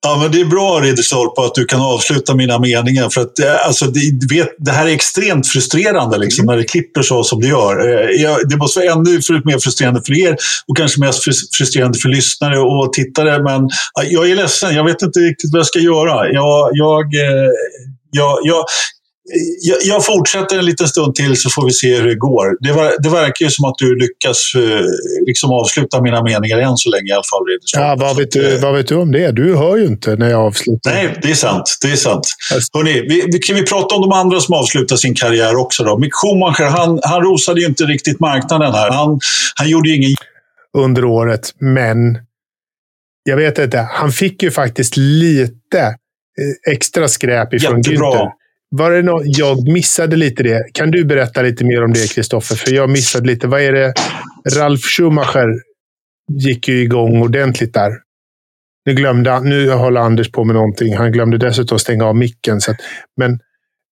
Ja, men det är bra Ridderstolpe att du kan avsluta mina meningar. För att, eh, alltså, det, vet, det här är extremt frustrerande liksom, mm. när det klipper så som det gör. Eh, det måste vara ännu mer frustrerande för er och kanske mest frustrerande för lyssnare och tittare. Men jag är ledsen, jag vet inte riktigt vad jag ska göra. Jag, jag, eh, jag, jag, jag, jag, fortsätter en liten stund till så får vi se hur det går. Det, var, det verkar ju som att du lyckas eh, liksom avsluta mina meningar än så länge i alla fall. Ja, vad, vet du, vad vet du om det? Du hör ju inte när jag avslutar. Nej, det är sant. Det är sant. Hörrni, vi, vi, kan vi prata om de andra som avslutar sin karriär också? Då? Mick Schumacher, han, han rosade ju inte riktigt marknaden här. Han, han gjorde ju ingen... Under året, men jag vet inte. Han fick ju faktiskt lite eh, extra skräp ifrån Jättebra. Günther. Var det något? jag missade lite det. Kan du berätta lite mer om det, Kristoffer? För jag missade lite. Vad är det? Ralf Schumacher gick ju igång ordentligt där. Nu, glömde, nu håller Anders på med någonting. Han glömde dessutom stänga av micken. Så att, men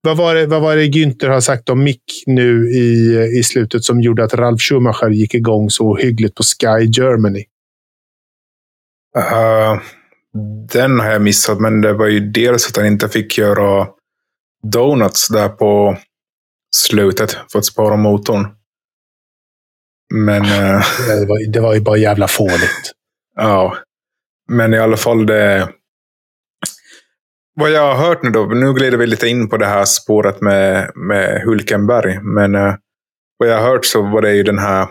vad var, det, vad var det Günther har sagt om mick nu i, i slutet som gjorde att Ralf Schumacher gick igång så hyggligt på Sky Germany? Uh, den har jag missat, men det var ju dels att han inte fick göra donuts där på slutet för att spara motorn. Men... Det var, det var ju bara jävla fånigt. [laughs] Ja. men i alla fall det... Vad jag har hört nu då, nu glider vi lite in på det här spåret med, med Hulkenberg. Men eh, vad jag har hört så var det ju den här,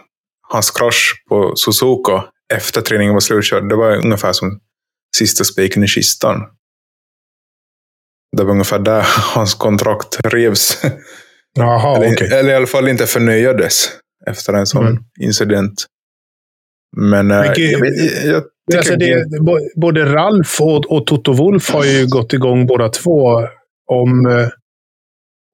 hans krasch på Suzuka efter träningen var slutkörd. Det var ungefär som sista spiken i kistan. Det var ungefär där [laughs] hans kontrakt revs. [laughs] Jaha, eller, okej. eller i alla fall inte förnyades efter en sån Mm. incident. Men eh, Vilket- jag, jag tycker Alltså det, både Ralf och, och Toto Wolf har ju gått igång båda två om, eh,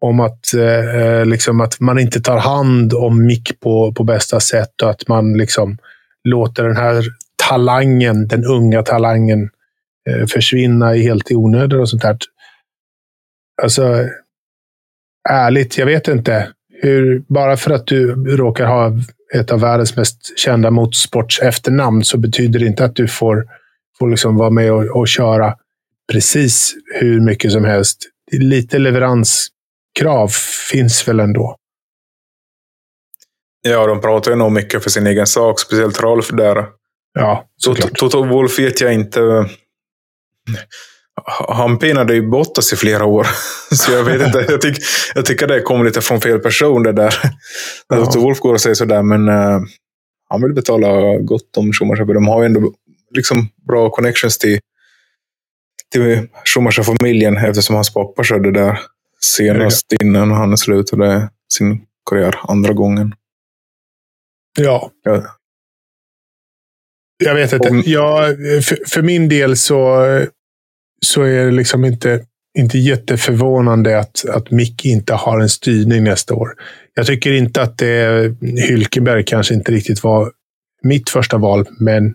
om att, eh, liksom att man inte tar hand om Mick på, på bästa sätt och att man liksom låter den här talangen, den unga talangen, eh, försvinna i helt i onödan och sånt där. Alltså, ärligt, jag vet inte. Hur, bara för att du råkar ha ett av världens mest kända motorsports efternamn så betyder det inte att du får, får liksom vara med och, och köra precis hur mycket som helst. Lite leveranskrav finns väl ändå. Ja, de pratar ju nog mycket för sin egen sak, speciellt Rolf där. Ja, såklart. Toto Wolf vet jag inte. Han pinade ju Bottas i flera år. [laughs] Så jag vet inte. Jag, tyck, jag tycker det kom lite från fel person det där. När Ja. Toto Wolf går och säger sådär, men eh, han vill betala gott om Schumacher. För de har ju ändå liksom bra connections till, till Schumacher-familjen eftersom hans pappa körde där senast innan han slutade sin karriär andra gången. Ja, Ja, jag vet inte. Om- Jag, för, för min del så, så är det liksom inte, inte jätteförvånande att, att Mick inte har en styrning nästa år. Jag tycker inte att det, Hylkenberg kanske inte riktigt var mitt första val, men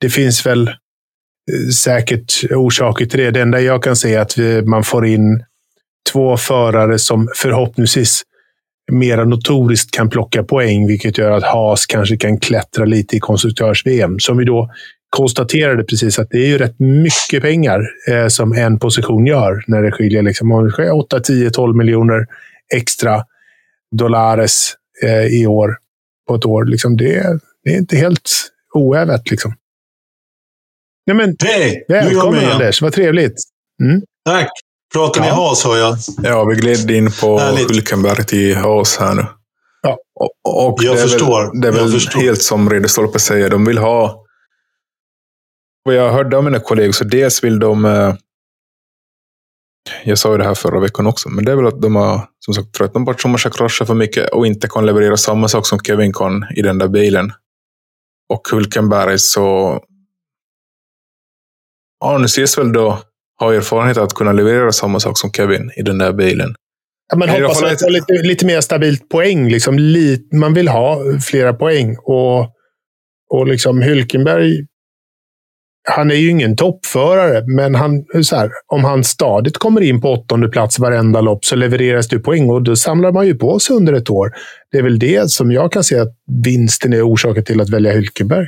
det finns väl eh, säkert orsaker till det. Det enda jag kan säga är att vi, man får in två förare som förhoppningsvis mera notoriskt kan plocka poäng, vilket gör att Haas kanske kan klättra lite i konstruktörs-VM. Som vi då konstaterade precis att det är ju rätt mycket pengar eh, som en position gör när det skiljer liksom, om det sker 8, 10, 12 miljoner extra dollares eh, i år på ett år. Liksom det, det är inte helt oävet. Liksom. Nej, men, Hej! Välkommen. Anders, vad trevligt. Tack! Pratar ni Ja. has hör jag. Ja, vi gled in på. Hulkenberg till Haas här nu. Ja. Och, och Jag det är förstår. Väl, det är Jag väl förstår. helt som Ridderstolpe säger. De vill ha... Vad jag hörde av mina kollegor, så dels vill de... Eh, jag sa ju det här förra veckan också, men det är väl att de har som sagt tröttnat på att Schumacher kraschar för mycket och inte kan leverera samma sak som Kevin kan i den där bilen. Och Hulkenberg så... Ja, nu ses väl då har erfarenhet att kunna leverera samma sak som Kevin i den där bilen. Ja, men hoppas att få lite, lite mer stabilt poäng. Liksom, lite, man vill ha flera poäng. Och, och liksom Hylkenberg, han är ju ingen toppförare, men han, så här, om han stadigt kommer in på åttonde plats varenda lopp så levereras det poäng och då samlar man ju på sig under ett år. Det är väl det som jag kan se att vinsten är orsaken till att välja Hylkenberg.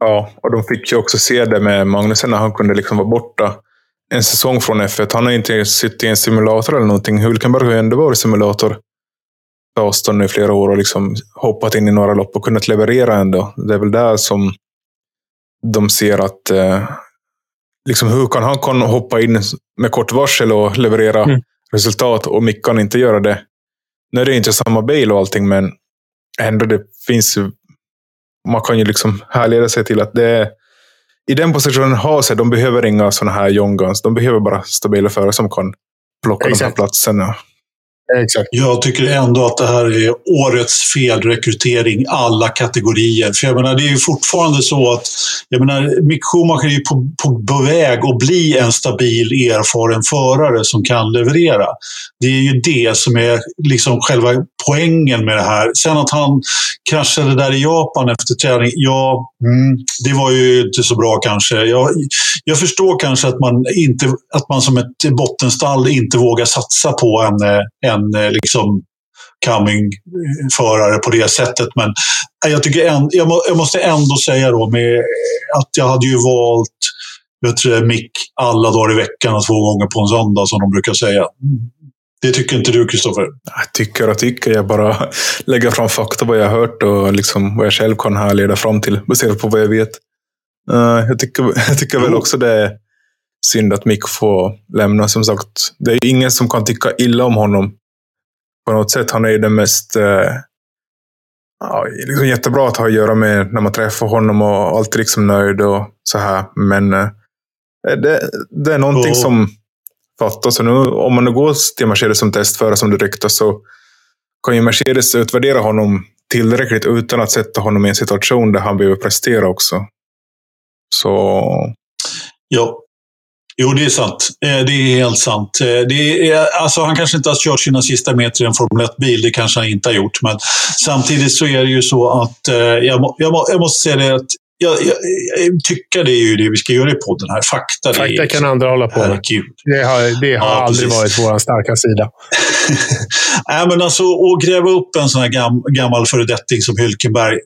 Ja, och de fick ju också se det med Magnusen när han kunde liksom vara borta en säsong från F1. Han har inte suttit i en simulator eller någonting. Hulkenberg har ju ändå varit simulator för Aston i flera år och liksom hoppat in i några lopp och kunnat leverera ändå. Det är väl där som de ser att eh, liksom hur kan han kan hoppa in med kort varsel och leverera Mm. resultat och Mick kan inte göra det. Nu är det inte samma bil och allting, men ändå det finns ju man kan ju liksom härleda sig till att det är i den positionen har sig, de behöver inga sådana här young guns. De behöver bara stabila förare som kan plocka de här Exakt. platserna. Exakt. Jag tycker ändå att det här är årets felrekrytering alla kategorier. För jag menar, det är ju fortfarande så att jag menar, Mick Schumacher är ju på, på, på väg att bli en stabil, erfaren förare som kan leverera. Det är ju det som är liksom själva poängen med det här. Sen att han kraschade där i Japan efter träning, ja, mm, det var ju inte så bra kanske. Jag, jag förstår kanske att man, inte, att man som ett bottenstall inte vågar satsa på en, en en eh, liksom coming-förare på det sättet. Men eh, jag, tycker en, jag, må, jag måste ändå säga då med att jag hade ju valt vet du, Mick alla dagar i veckan och två gånger på en söndag som de brukar säga. Det tycker inte du, Kristoffer? Jag tycker och tycker. Jag bara lägger fram fakta vad jag har hört och liksom vad jag själv kan härleda fram till baserat på vad jag vet. Jag tycker, [laughs] jag tycker väl också det är synd att Mick får lämna. Som sagt, det är ingen som kan tycka illa om honom. På något sätt. Han är ju den mest... Uh, ja, liksom jättebra att ha att göra med när man träffar honom och alltid liksom nöjd och så här. Men uh, det, det är någonting oh. som fattas. nu, om man nu går till Mercedes som testförare som det ryktas så kan ju Mercedes utvärdera honom tillräckligt utan att sätta honom i en situation där han behöver prestera också. Så... Ja. Jo, det är sant. Eh, det är helt sant. Eh, det är, alltså, han kanske inte har kört sina sista meter i en Formel 1-bil, det kanske han inte har gjort. Men samtidigt så är det ju så att eh, jag, jag, jag måste säga det att jag, jag, jag, tycker det är ju det vi ska göra i podden här. Fakta. Fakta är, kan andra hålla på med. Det har, det har ja, aldrig precis. varit vår starka sida. [laughs] Nej, men alltså, att gräva upp en sån här gam, gammal föredetting som Hylkenberg.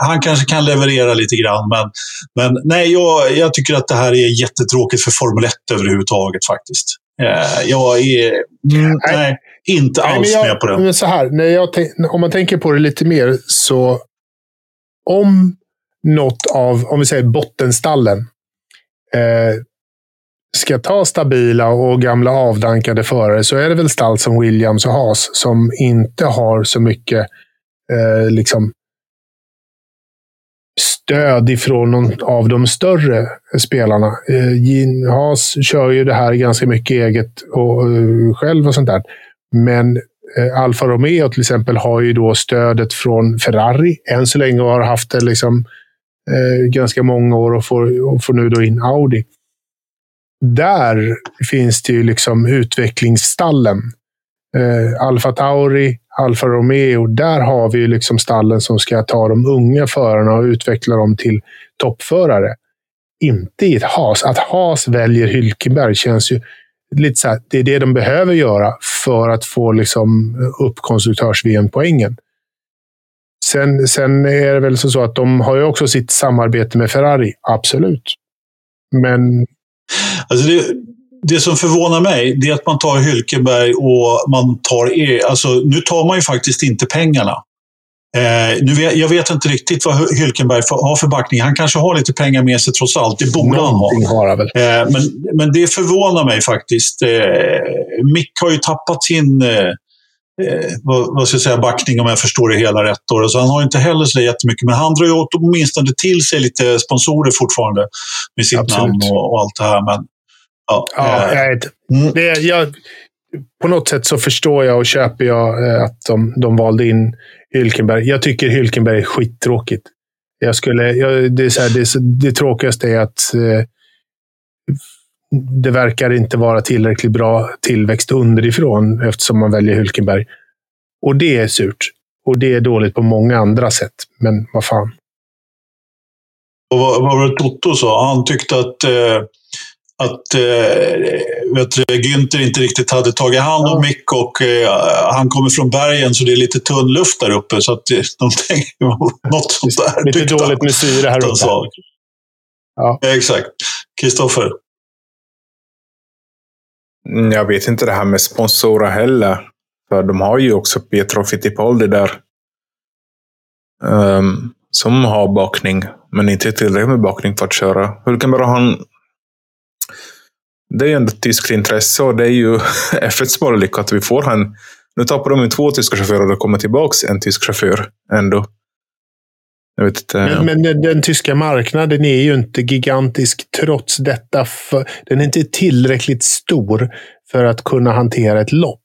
Han kanske kan leverera lite grann, men, men nej, jag, jag tycker att det här är jättetråkigt för Formel 1 överhuvudtaget faktiskt. Eh, jag är mm, nej, inte nej, alls jag, med på det. Så här, när jag om man tänker på det lite mer så om något av, om vi säger bottenstallen, eh, ska ta stabila och gamla avdankade förare så är det väl stall som Williams och Haas som inte har så mycket eh, liksom stöd ifrån någon av de större spelarna. Eh, Haas kör ju det här ganska mycket eget och, uh, själv och sånt där. Men eh, Alfa Romeo till exempel har ju då stödet från Ferrari. Än så länge och har haft det liksom eh, ganska många år och får, och får nu då in Audi. Där finns det ju liksom utvecklingsstallen. Eh, Alfa Tauri, Alfa Romeo. Där har vi ju liksom stallen som ska ta de unga förarna och utveckla dem till toppförare. Inte i ett has. Att has väljer Hylkenberg känns ju lite så här, det är det de behöver göra för att få liksom upp konstruktörs-VM-poängen. Sen, sen är det väl så att de har ju också sitt samarbete med Ferrari, absolut. Men... Alltså det, det som förvånar mig det är att man tar Hylkenberg och man tar... E, alltså, nu tar man ju faktiskt inte pengarna. Eh, nu vet, jag vet inte riktigt vad Hylkenberg har för backning. Han kanske har lite pengar med sig trots allt. Det borde han ha. Har väl. Eh, men, men det förvånar mig faktiskt. Eh, Mick har ju tappat sin eh, eh, vad, vad, ska jag säga, backning om jag förstår det hela rätt. Då. Så han har inte heller så jättemycket, men han drar ju åtminstone till sig lite sponsorer fortfarande med sitt Absolut. namn och, och, allt det här. Men, ja, ja, eh, jag, mm. det, jag, på något sätt så förstår jag och köper jag eh, att de, de valde in Hylkenberg. Jag tycker Hylkenberg är skittråkigt. Jag skulle, jag, det, är så här, det, det tråkigaste är att eh, det verkar inte vara tillräckligt bra tillväxt underifrån eftersom man väljer Hulkenberg. Och det är surt. Och det är dåligt på många andra sätt. Men vad fan. Och vad, vad var det Toto sa? Han tyckte att, eh, att eh, vet du, Günther inte riktigt hade tagit hand om Mick och eh, han kommer från bergen så det är lite tunn luft där uppe. Så att [laughs] de tänker något sånt där. Lite dåligt med syre här uppe. Ja. Exakt. Kristoffer? Mm, jag vet inte det här med sponsorer heller. För de har ju också Pietro Fittipaldi där. Um, som har bakning, men inte tillräckligt med bakning för att köra. Hulkenberg han... Det är ju ändå ett tyskt intresse och det är ju [laughs] F1 som har lyckats. Vi får han... Nu tappar de ju två tyska chaufförer och det kommer tillbaka en tysk chaufför ändå. Jag vet inte. Men, men den, den, tyska marknaden är ju inte gigantisk trots detta. För, den är inte tillräckligt stor för att kunna hantera ett lopp.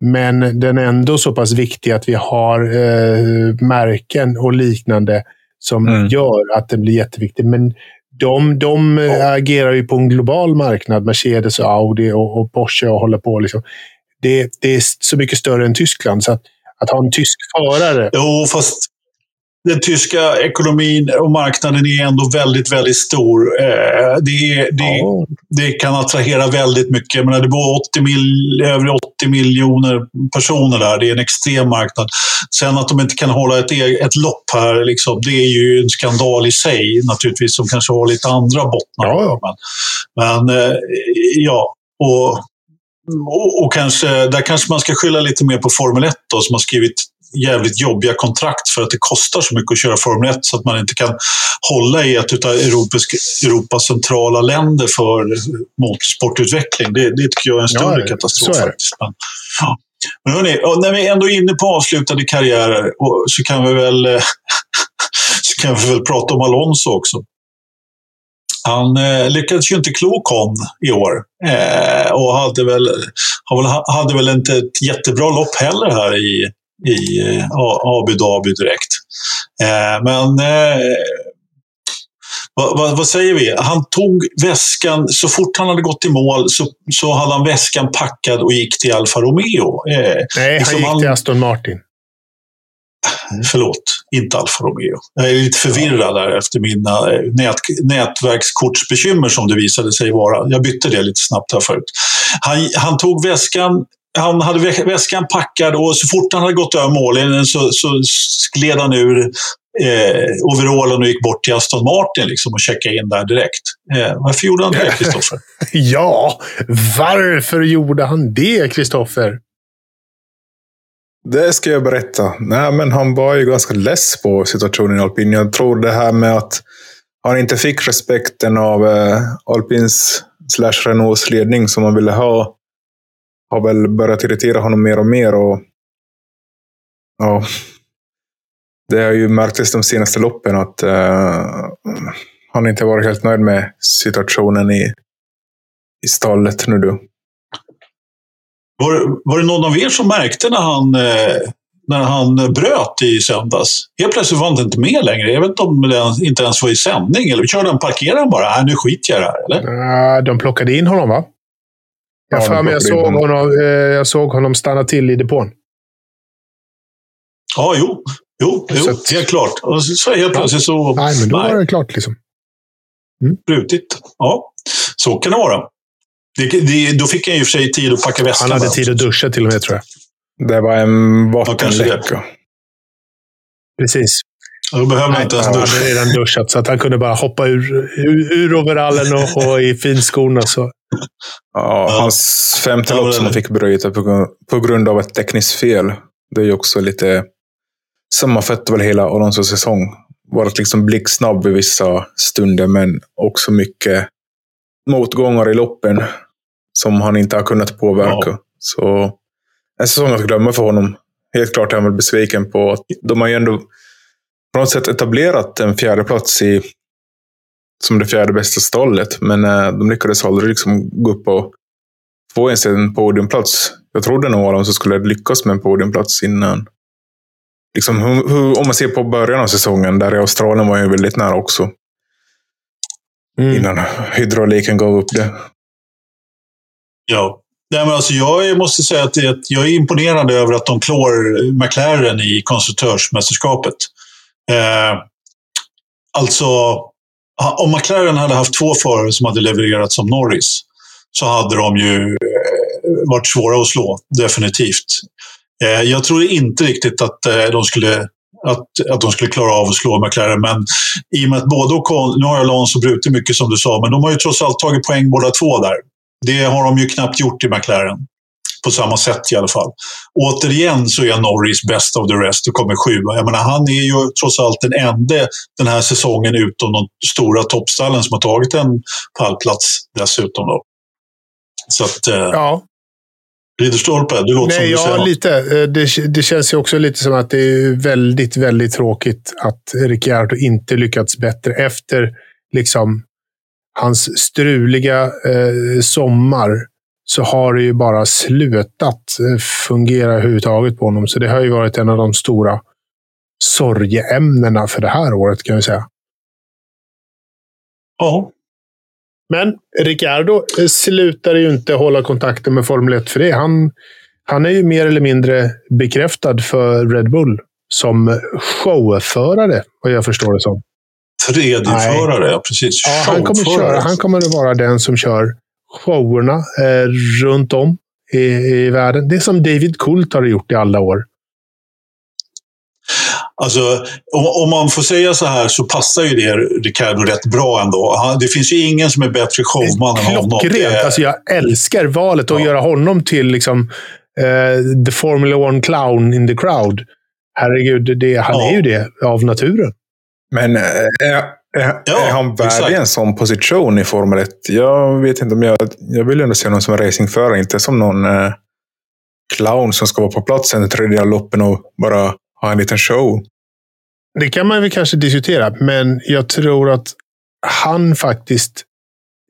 Men den är ändå så pass viktig att vi har eh, märken och liknande som mm. gör att den blir jätteviktig. Men de, de oh. agerar ju på en global marknad. Mercedes och Audi och, och Porsche och håller på. Liksom. Det, det, är så mycket större än Tyskland. Så att, att ha en tysk förare. Jo, fast den tyska ekonomin och marknaden är ändå väldigt, väldigt stor. Eh, det, det, oh. det kan attrahera väldigt mycket. Men det bor 80 mil, över 80 miljoner personer där. Det är en extrem marknad. Sen att de inte kan hålla ett, ett lopp här, liksom, det är ju en skandal i sig naturligtvis, som kanske har lite andra bottnar. Ja. Men, men eh, ja, och och, och, kanske, där kanske man ska skylla lite mer på Formel 1 då, som har skrivit jävligt jobbiga kontrakt för att det kostar så mycket att köra Formel 1 så att man inte kan hålla i ett av Europas, Europas centrala länder för motorsportutveckling. Det, det tycker jag är en större Ja, katastrof faktiskt. Men, ja. Men hörni, när vi ändå är inne på avslutade karriärer så kan vi väl eh, [laughs] så kan vi väl prata om Alonso också. Han eh, lyckades ju inte klå Con i år eh, och hade väl, hade väl inte ett jättebra lopp heller här i, i eh, Abu Dhabi direkt. Eh, men eh, vad, vad, vad säger vi? Han tog väskan, så fort han hade gått i mål så, så hade han väskan packad och gick till Alfa Romeo. Nej, liksom han gick han- till Aston Martin. Förlåt, inte Alfa Romeo. Jag är lite förvirrad där efter mina nät, nätverkskortsbekymmer som det visade sig vara. Jag bytte det lite snabbt här förut. Han, han tog väskan han hade vä- väskan packad och så fort han hade gått över mållinjen så, så gled han ur eh, overallen och gick bort till Aston Martin liksom, och checkade in där direkt. Eh, varför gjorde han det, [laughs] Kristoffer? Ja, varför gjorde han det, Kristoffer? Det ska jag berätta. Nej, men han var ju ganska less på situationen i alpin. Jag tror det här med att han inte fick respekten av eh, alpins slash Renaults ledning som han ville ha har väl börjat irritera honom mer och mer. Och, ja, det har ju märkts de senaste loppen att eh, han inte varit helt nöjd med situationen i, i stallet nu då. Var, var det någon av er som märkte när han, eh, när han bröt i söndags? Helt plötsligt var han inte med längre. Jag vet inte om det inte ens var i sändning. Eller körde han, parkerade han bara? Nej, nu skiter jag i det här. Eller? Uh, de plockade in honom, va? Jag, Ja, för mig jag, såg honom. eh, jag såg honom stanna till i depån. Ja, jo. Jo, jo Så att- helt klart. Och så, så helt plötsligt så... Nej, men då nej, var det klart. liksom. brutit. Ja, så kan det vara. Det, det, då fick han ju i och för sig tid att packa väskan. Han hade tid att duscha till och med, tror jag. Det var en vattenläcka. Precis. Då behöver man Nej, inte han ens duscha. hade redan duschat, så att han kunde bara hoppa ur, ur, ur overallen och, och i finskorna. Så. Ja, Ja. hans femte lopp som han fick bryta på, grund- på grund av ett tekniskt fel. Det är ju också lite... Sammanfattar väl hela Alonsos säsong. Varit liksom blixtsnabb i vissa stunder, men också mycket motgångar i loppen som han inte har kunnat påverka. Ja. Så en säsong att glömma för honom. Helt klart är han väl besviken på att de har ju ändå på något sätt etablerat en fjärde plats i som det fjärde bästa stallet. Men eh, de lyckades aldrig liksom gå upp och få ens en podiumplats. Jag trodde nog Alonso skulle lyckas med en podiumplats innan. Liksom, hur, hur, om man ser på början av säsongen, där i Australien var ju väldigt nära också. Mm. Innan hydrauliken gav upp det. Ja. Nej, men alltså jag måste säga att jag är imponerad över att de klår McLaren i konstruktörsmästerskapet. Eh, alltså, om McLaren hade haft två förare som hade levererat som Norris så hade de ju eh, varit svåra att slå, definitivt. Eh, jag tror inte riktigt att, eh, de skulle, att, att de skulle klara av att slå McLaren, men i och med att både Ocon, nu har Alonso brutit mycket som du sa, men de har ju trots allt tagit poäng båda två där. Det har de ju knappt gjort i McLaren. På samma sätt i alla fall. Återigen så är Norris best of the rest och kommer sjua. Jag menar, han är ju trots allt den enda den här säsongen utom de stora toppstallen som har tagit en pallplats dessutom. Då. Så att, eh, Ja, Ridderstolpe, det låter Nej, som du ja, lite. Eh, Det, det känns ju också lite som att det är väldigt, väldigt tråkigt att Ricciardo inte lyckats bättre efter liksom hans struliga eh, sommar. Så har det ju bara slutat eh, fungera överhuvudtaget på honom. Så det har ju varit en av de stora sorgeämnena för det här året kan jag säga. Ja, Men Ricciardo eh, slutar ju inte hålla kontakten med Formel 1 för det. Han, han är ju mer eller mindre bekräftad för Red Bull som showförare, vad jag förstår det som. tredjeförare, ja precis. Ja, han, kommer Showförare. köra, han kommer att vara den som kör showerna eh, runt om i, i världen. Det är som David Coult har gjort i alla år. Alltså, om, om man får säga så här så passar ju det Ricardo rätt bra ändå. Han, det finns ju ingen som är bättre showman än honom. Det Klockrent. är- Alltså, jag älskar valet att Ja. göra honom till liksom, eh, the Formula One clown in the crowd. herregud, det, han Ja. är ju det av naturen. Men eh, är, är, Ja, är han exakt. en sån position i Formel 1? Jag vet inte om jag... Jag vill ändå se någon som racingförare, inte som någon eh, clown som ska vara på plats en tredjedel av loppen och bara ha en liten show. Det kan man väl kanske diskutera, men jag tror att han faktiskt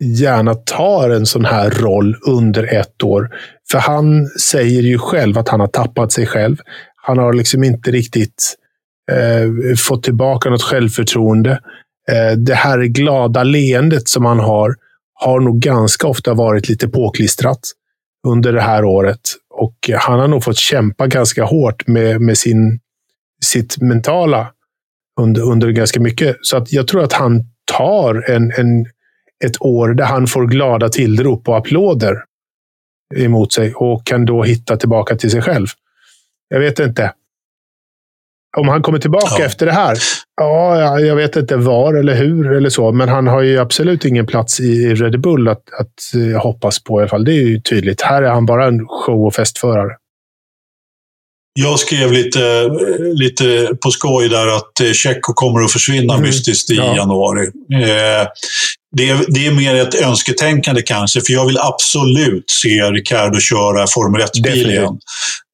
gärna tar en sån här roll under ett år. För han säger ju själv att han har tappat sig själv. Han har liksom inte riktigt eh, fått tillbaka något självförtroende. Eh, det här glada leendet som han har, har nog ganska ofta varit lite påklistrat under det här året. Och han har nog fått kämpa ganska hårt med, med sin, sitt mentala under, under ganska mycket. Så att jag tror att han tar en, en, ett år där han får glada tillrop och applåder emot sig och kan då hitta tillbaka till sig själv. Jag vet inte. Om han kommer tillbaka Ja. efter det här? Ja, ja, jag vet inte var eller hur eller så, men han har ju absolut ingen plats i Red Bull att, att eh, hoppas på i alla fall. Det är ju tydligt. Här är han bara en show och festförare. Jag skrev lite, lite på skoj där att eh, Tjecko kommer att försvinna Mm. mystiskt i Ja. januari. Eh, det, är, det är mer ett önsketänkande kanske, för jag vill absolut se Ricardo köra Formel 1-bil Definitivt. igen.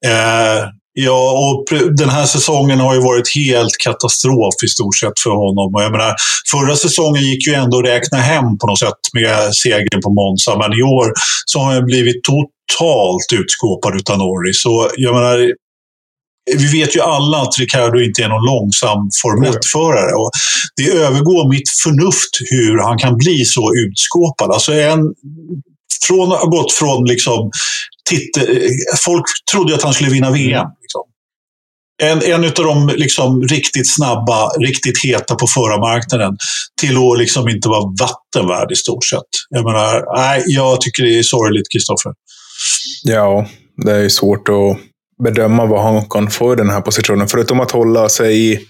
Eh, ja, och den här säsongen har ju varit helt katastrof i stort sett för honom. Och jag menar, förra säsongen gick ju ändå att räkna hem på något sätt med segern på Monza, men i år så har han blivit totalt utskåpad utan Norris. Så jag menar, vi vet ju alla att Ricardo inte är någon långsam Formel 1-förare. Det övergår mitt förnuft hur han kan bli så utskåpad. Alltså en, från, har gått från liksom, titt, folk trodde att han skulle vinna VM. Liksom. En, en av de liksom, riktigt snabba, riktigt heta på förarmarknaden till att liksom inte vara vattenvärd i stort sett. Jag menar, nej, jag tycker det är sorgligt, Kristoffer. Ja, det är svårt att bedöma vad han kan få i den här positionen. Förutom att hålla sig i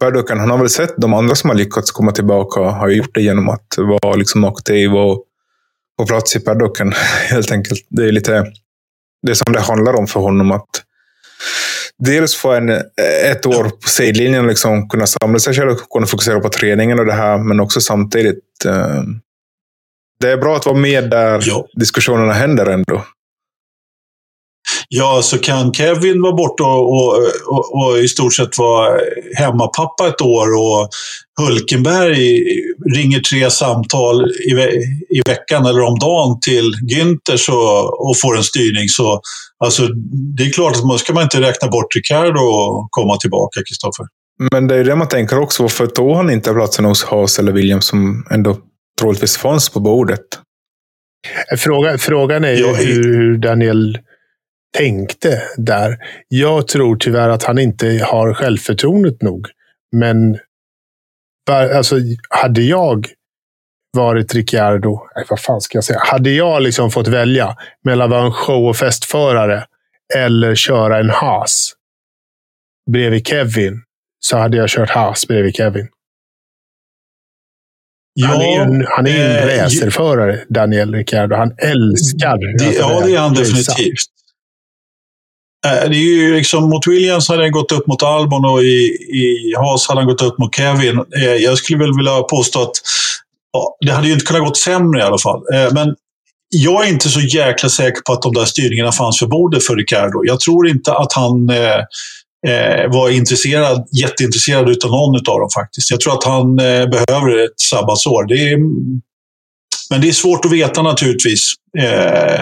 paddocken. Han har väl sett de andra som har lyckats komma tillbaka har gjort det genom att vara liksom aktiv och på plats i paddocken. [laughs] Helt enkelt. Det är lite det som det handlar om för honom. att Dels få en, ett år på sidlinjen liksom kunna samla sig själv och kunna fokusera på träningen och det här. Men också samtidigt. Eh, det är bra att vara med där Ja. diskussionerna händer ändå. Ja, så kan Kevin vara borta och, och, och, och i stort sett vara hemmapappa ett år och Hulkenberg ringer tre samtal i, ve i veckan eller om dagen till Günther så, och får en styrning. Så alltså, det är klart att man ska man inte räkna bort Ricardo och komma tillbaka, Kristoffer. Men det är det man tänker också. Varför tog han inte platsen hos Haas eller Williams som ändå troligtvis fanns på bordet? Fråga, frågan är ju Ja, hur, hur Daniel tänkte där. Jag tror tyvärr att han inte har självförtroendet nog. Men alltså, hade jag varit Ricciardo, nej, vad fan ska jag säga? Hade jag liksom fått välja mellan att vara en show och festförare eller köra en Haas bredvid Kevin, så hade jag kört Haas bredvid Kevin. han är ju en, han är ju en eh, racerförare, Daniel Ricciardo. Han älskar Det, ja, det är han definitivt. Eh, det är ju liksom, mot Williams hade han gått upp mot Albon och i, i Haas hade han gått upp mot Kevin. Eh, jag skulle väl vilja påstå att ja, det hade ju inte kunnat gått sämre i alla fall. Eh, men jag är inte så jäkla säker på att de där styrningarna fanns för bordet för Ricardo. Jag tror inte att han eh, eh, var intresserad, jätteintresserad utav någon av dem faktiskt. Jag tror att han eh, behöver ett sabbatsår. Det är, men det är svårt att veta naturligtvis. Eh,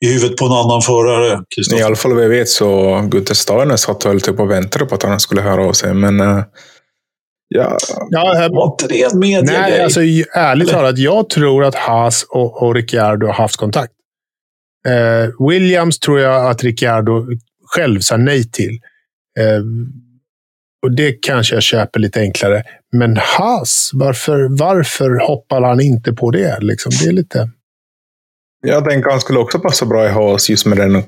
I huvudet på en annan förare, I Kristoffer. alla fall vad jag vet så Gunther Steiner satt väl typ och väntade på att han skulle höra av sig. Men eh, ja, Ja, här- Var inte det en mediegrej? Nej, alltså ärligt Eller? talat. Jag tror att Haas och, och Ricciardo har haft kontakt. Eh, Williams tror jag att Ricciardo själv sa nej till. Eh, och det kanske jag köper lite enklare. Men Haas, varför, varför hoppar han inte på det? Liksom, det är lite... jag tänker han skulle också passa bra i Haas just med den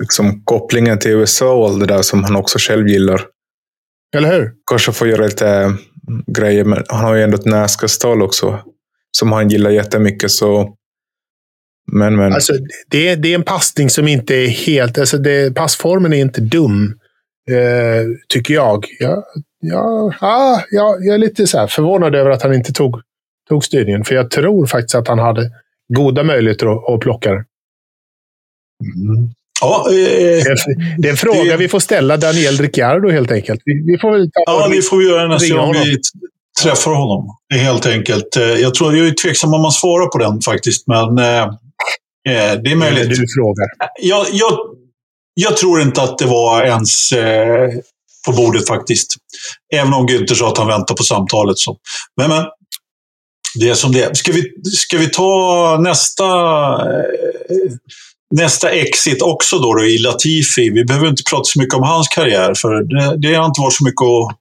liksom, kopplingen till USA och allt det där som han också själv gillar. Eller hur? Kanske få göra lite mm, grejer, men han har ju ändå ett Nascar-stall också. Som han gillar jättemycket. Så... Men, men. Alltså, det, är, det är en passning som inte är helt... Alltså det, passformen är inte dum. Eh, tycker jag. Ja, ja, ja, ja, jag är lite så förvånad över att han inte tog, tog styrningen. För jag tror faktiskt att han hade goda möjligheter att, att plocka det. Mm. Ja, eh, det, är en fråga det... vi får ställa Daniel Ricciardo helt enkelt. Vi, vi får väl ta ja, det får vi göra nästa gång vi träffar honom. Helt enkelt. Eh, jag, tror, jag är tveksam om man svarar på den faktiskt, men eh, eh det är möjligt. Du frågar. Jag, jag, jag tror inte att det var ens eh, på bordet faktiskt. Även om Günther sa att han väntar på samtalet. Så. Men, men det är som det är. Ska vi, ska vi ta nästa, eh, nästa exit också då, då i Latifi? Vi behöver inte prata så mycket om hans karriär, för det, det har inte varit så mycket att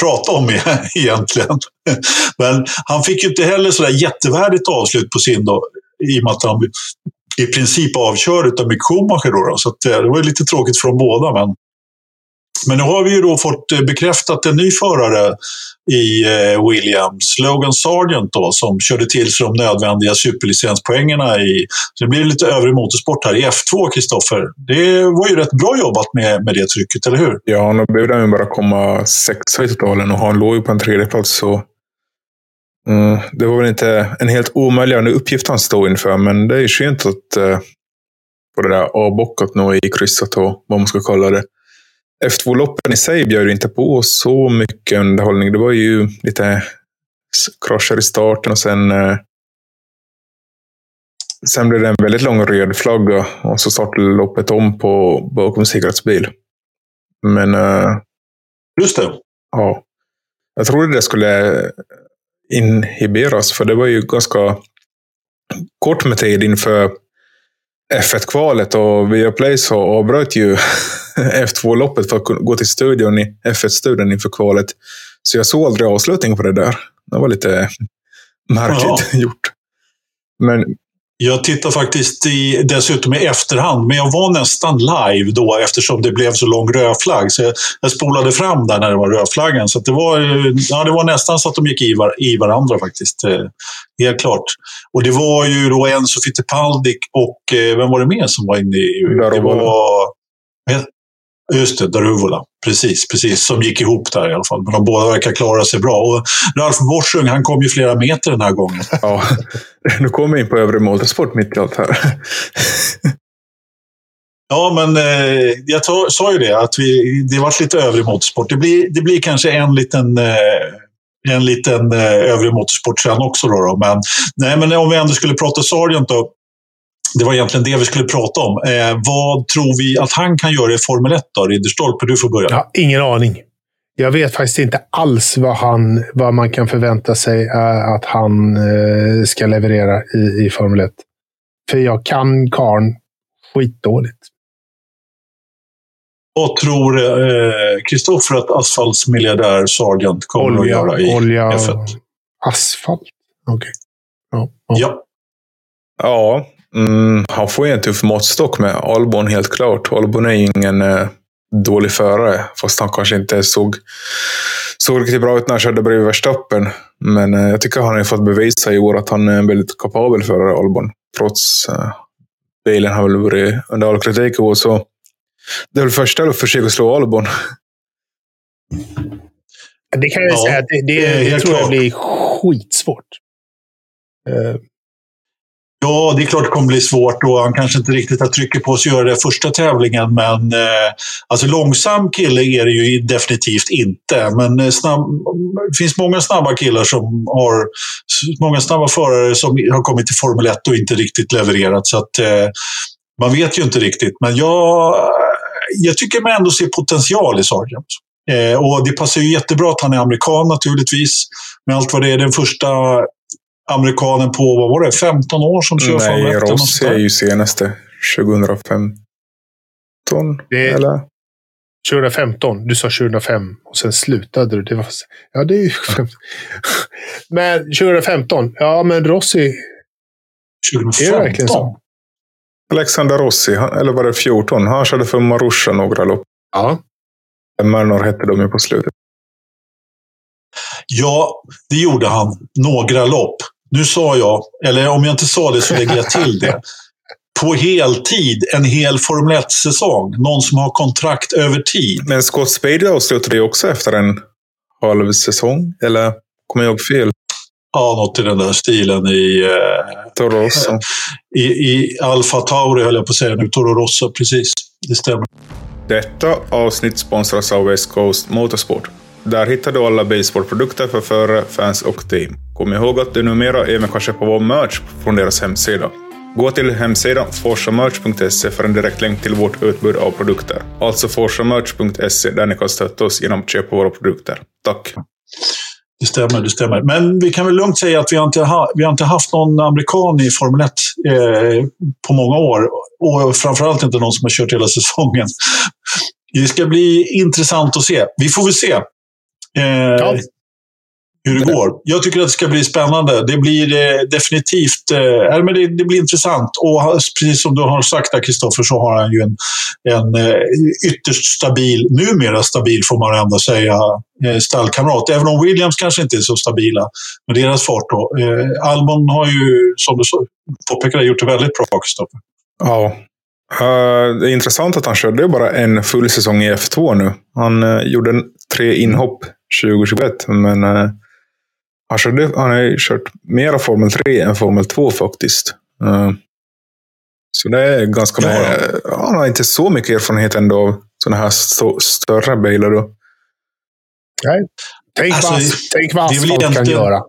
prata om [laughs] egentligen. Men han fick ju inte heller sådär jättevärdigt avslut på sin då, i och med att han i princip avkörd av Mick Schumacher. Då, då. Så att, eh, det var lite tråkigt för dem båda. Men, men nu har vi ju då fått eh, bekräftat en ny förare i eh, Williams, Logan Sargent, då, som körde till sig de nödvändiga superlicenspoängerna i... Så det blir lite övrig motorsport här i F2, Kristoffer. Det var ju rätt bra jobbat med, med det trycket, eller hur? Ja, nu behövde han ju bara komma sexa i totalen och han låg ju på en tredjeplats. Så Mm, det var väl inte en helt omöjlig uppgift han stod inför, men det är skönt att uh, få det där avbockat nu i krysset och vad man ska kalla det. F2-loppen i sig bjöd inte på så mycket underhållning. Det var ju lite krascher i starten och sen uh, Sen blev det en väldigt lång röd flagga och så startade loppet om på bakom säkerhetsbil. Men... Uh, Just det. Ja. Jag trodde det skulle inhiberas. För det var ju ganska kort med tid inför F1-kvalet och Viaplay så avbröt ju [laughs] F2-loppet för att gå till studion i F1-studion inför kvalet. Så jag såg aldrig avslutningen på det där. Det var lite [laughs] märkligt ja. gjort. Men jag tittar faktiskt i, dessutom i efterhand, men jag var nästan live då eftersom det blev så lång rödflagg. Så jag, jag spolade fram där när det var rödflaggen. Så det, var, ja, det var nästan så att de gick i, var, i varandra faktiskt. Eh, helt klart. Och det var ju då Enzo Fittipaldi och eh, vem var det mer som var inne i... Det var, Just det, Daruvola. Precis, precis. Som gick ihop där i alla fall. Men de båda verkar klara sig bra. Och Ralf Borsung, han kom ju flera meter den här gången. Ja, [laughs] nu kommer vi in på övre motorsport mitt i allt här. Ja, men eh, jag tar, sa ju det, att vi, det varit lite övrig motorsport. Det blir, det blir kanske en liten, eh, en liten eh, övrig motorsport sen också. Då, då. Men, nej, men om vi ändå skulle prata Sargent då det var egentligen det vi skulle prata om. Eh, vad tror vi att han kan göra i Formel 1 då? Ridderstolpe, du får börja. Ja, ingen aning. Jag vet faktiskt inte alls vad, han, vad man kan förvänta sig äh, att han äh, ska leverera i, i Formel 1. För jag kan karn skitdåligt. Vad tror Kristoffer eh, att asfaltsmiljardär Sargent kommer olja, att göra i olja, F1? Asfalt? Okej. Okay. Ja, ja. ja. Ja, Mm, han får ju en tuff måttstock med Albon helt klart. Albon är ju ingen eh, dålig förare, fast han kanske inte såg, såg riktigt bra ut när han körde bredvid Verstappen. Men eh, jag tycker han har fått bevisa i år att han är en väldigt kapabel förare, Albon. Trots eh, bilen har väl varit under all kritik i år, så det är väl första att försöka slå Albon. Det kan jag ja, säga, det, det, det tror jag blir skitsvårt. Ja, det är klart det kommer bli svårt och han kanske inte riktigt har trycket på sig att göra det första tävlingen. Men eh, alltså långsam kille är det ju definitivt inte. Men eh, snabb, det finns många snabba killar som har, många snabba förare som har kommit till Formel 1 och inte riktigt levererat. Så att eh, man vet ju inte riktigt. Men jag, jag tycker man ändå ser potential i Sargent. Eh, och det passar ju jättebra att han är amerikan naturligtvis. Med allt vad det är. Den första amerikanen på, vad var det, 15 år som kör Nej, Formel 1? Nej, Rossi är ju senaste. 2015. Det... Eller? 2015. Du sa 2005 och sen slutade du. Det var... Ja, det är ju... [laughs] men 2015. Ja, men Rossi... 2015? Är det verkligen så? Alexander Rossi, eller var det 14? Han körde för Marusha några lopp. Ja. Mernor hette de ju på slutet. Ja, det gjorde han. Några lopp. Nu sa jag, eller om jag inte sa det så lägger jag till det. på heltid en hel Formel 1-säsong. Någon som har kontrakt över tid. Men Scott Spade avslutade ju också efter en halv säsong. Eller kommer jag ihåg fel? Ja, något i den där stilen i... Eh, Toro Rosso. I, i Alfa Tauri höll jag på att säga nu. Toro Rosso, precis. Det stämmer. Detta avsnitt sponsras av West Coast Motorsport. Där hittar du alla baseballprodukter för förare, fans och team. Kom ihåg att du numera även kan köpa vår merch från deras hemsida. Gå till hemsidan forsamerch.se för en direktlänk till vårt utbud av produkter. Alltså forsamerch.se där ni kan stötta oss genom att köpa våra produkter. Tack! Det stämmer, det stämmer. Men vi kan väl lugnt säga att vi har inte, ha, vi har inte haft någon amerikan i Formel 1 eh, på många år. Och framförallt inte någon som har kört hela säsongen. Det ska bli intressant att se. Vi får väl se. Eh, hur det går. Jag tycker att det ska bli spännande. Det blir eh, definitivt eh, men det, det, blir intressant. Och precis som du har sagt där, Kristoffer, så har han ju en, en eh, ytterst stabil, numera stabil får man ändå säga, eh, stallkamrat. Även om Williams kanske inte är så stabila med deras fart. Då. Eh, Albon har ju, som du påpekade, gjort det väldigt bra, Kristoffer. Ja. Uh, det är intressant att han körde bara en full säsong i F2 nu. Han uh, gjorde tre inhopp 2021, men uh, han, körde, han har ju kört mera Formel 3 än Formel 2 faktiskt. Uh, så det är ganska ja. med, Han har inte så mycket erfarenhet ändå av sådana här st större bilar. Då. Nej. Tänk, alltså, vad, tänk vad asfalt kan göra. [laughs]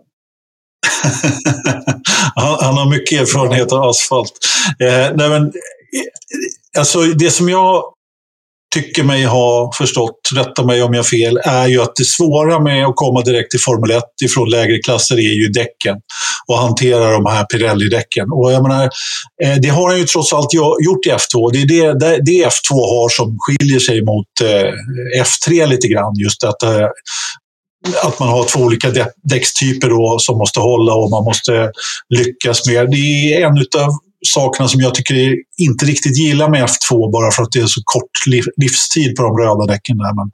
han, han, har mycket erfarenhet av asfalt. Eh, nej men, alltså, det som jag tycker mig ha förstått, rätta mig om jag har fel, är ju att det svåra med att komma direkt till Formel 1 ifrån lägre klasser är ju däcken och hantera de här Pirelli-däcken. Och jag menar, eh, det har han ju trots allt gjort i F2. Det är det, det F2 har som skiljer sig mot eh, F3 lite grann. Just att eh, att man har två olika däckstyper då som måste hålla och man måste lyckas med. Det är en utav sakerna som jag tycker inte riktigt gillar med F2 bara för att det är så kort livstid på de röda däcken. Där. Men,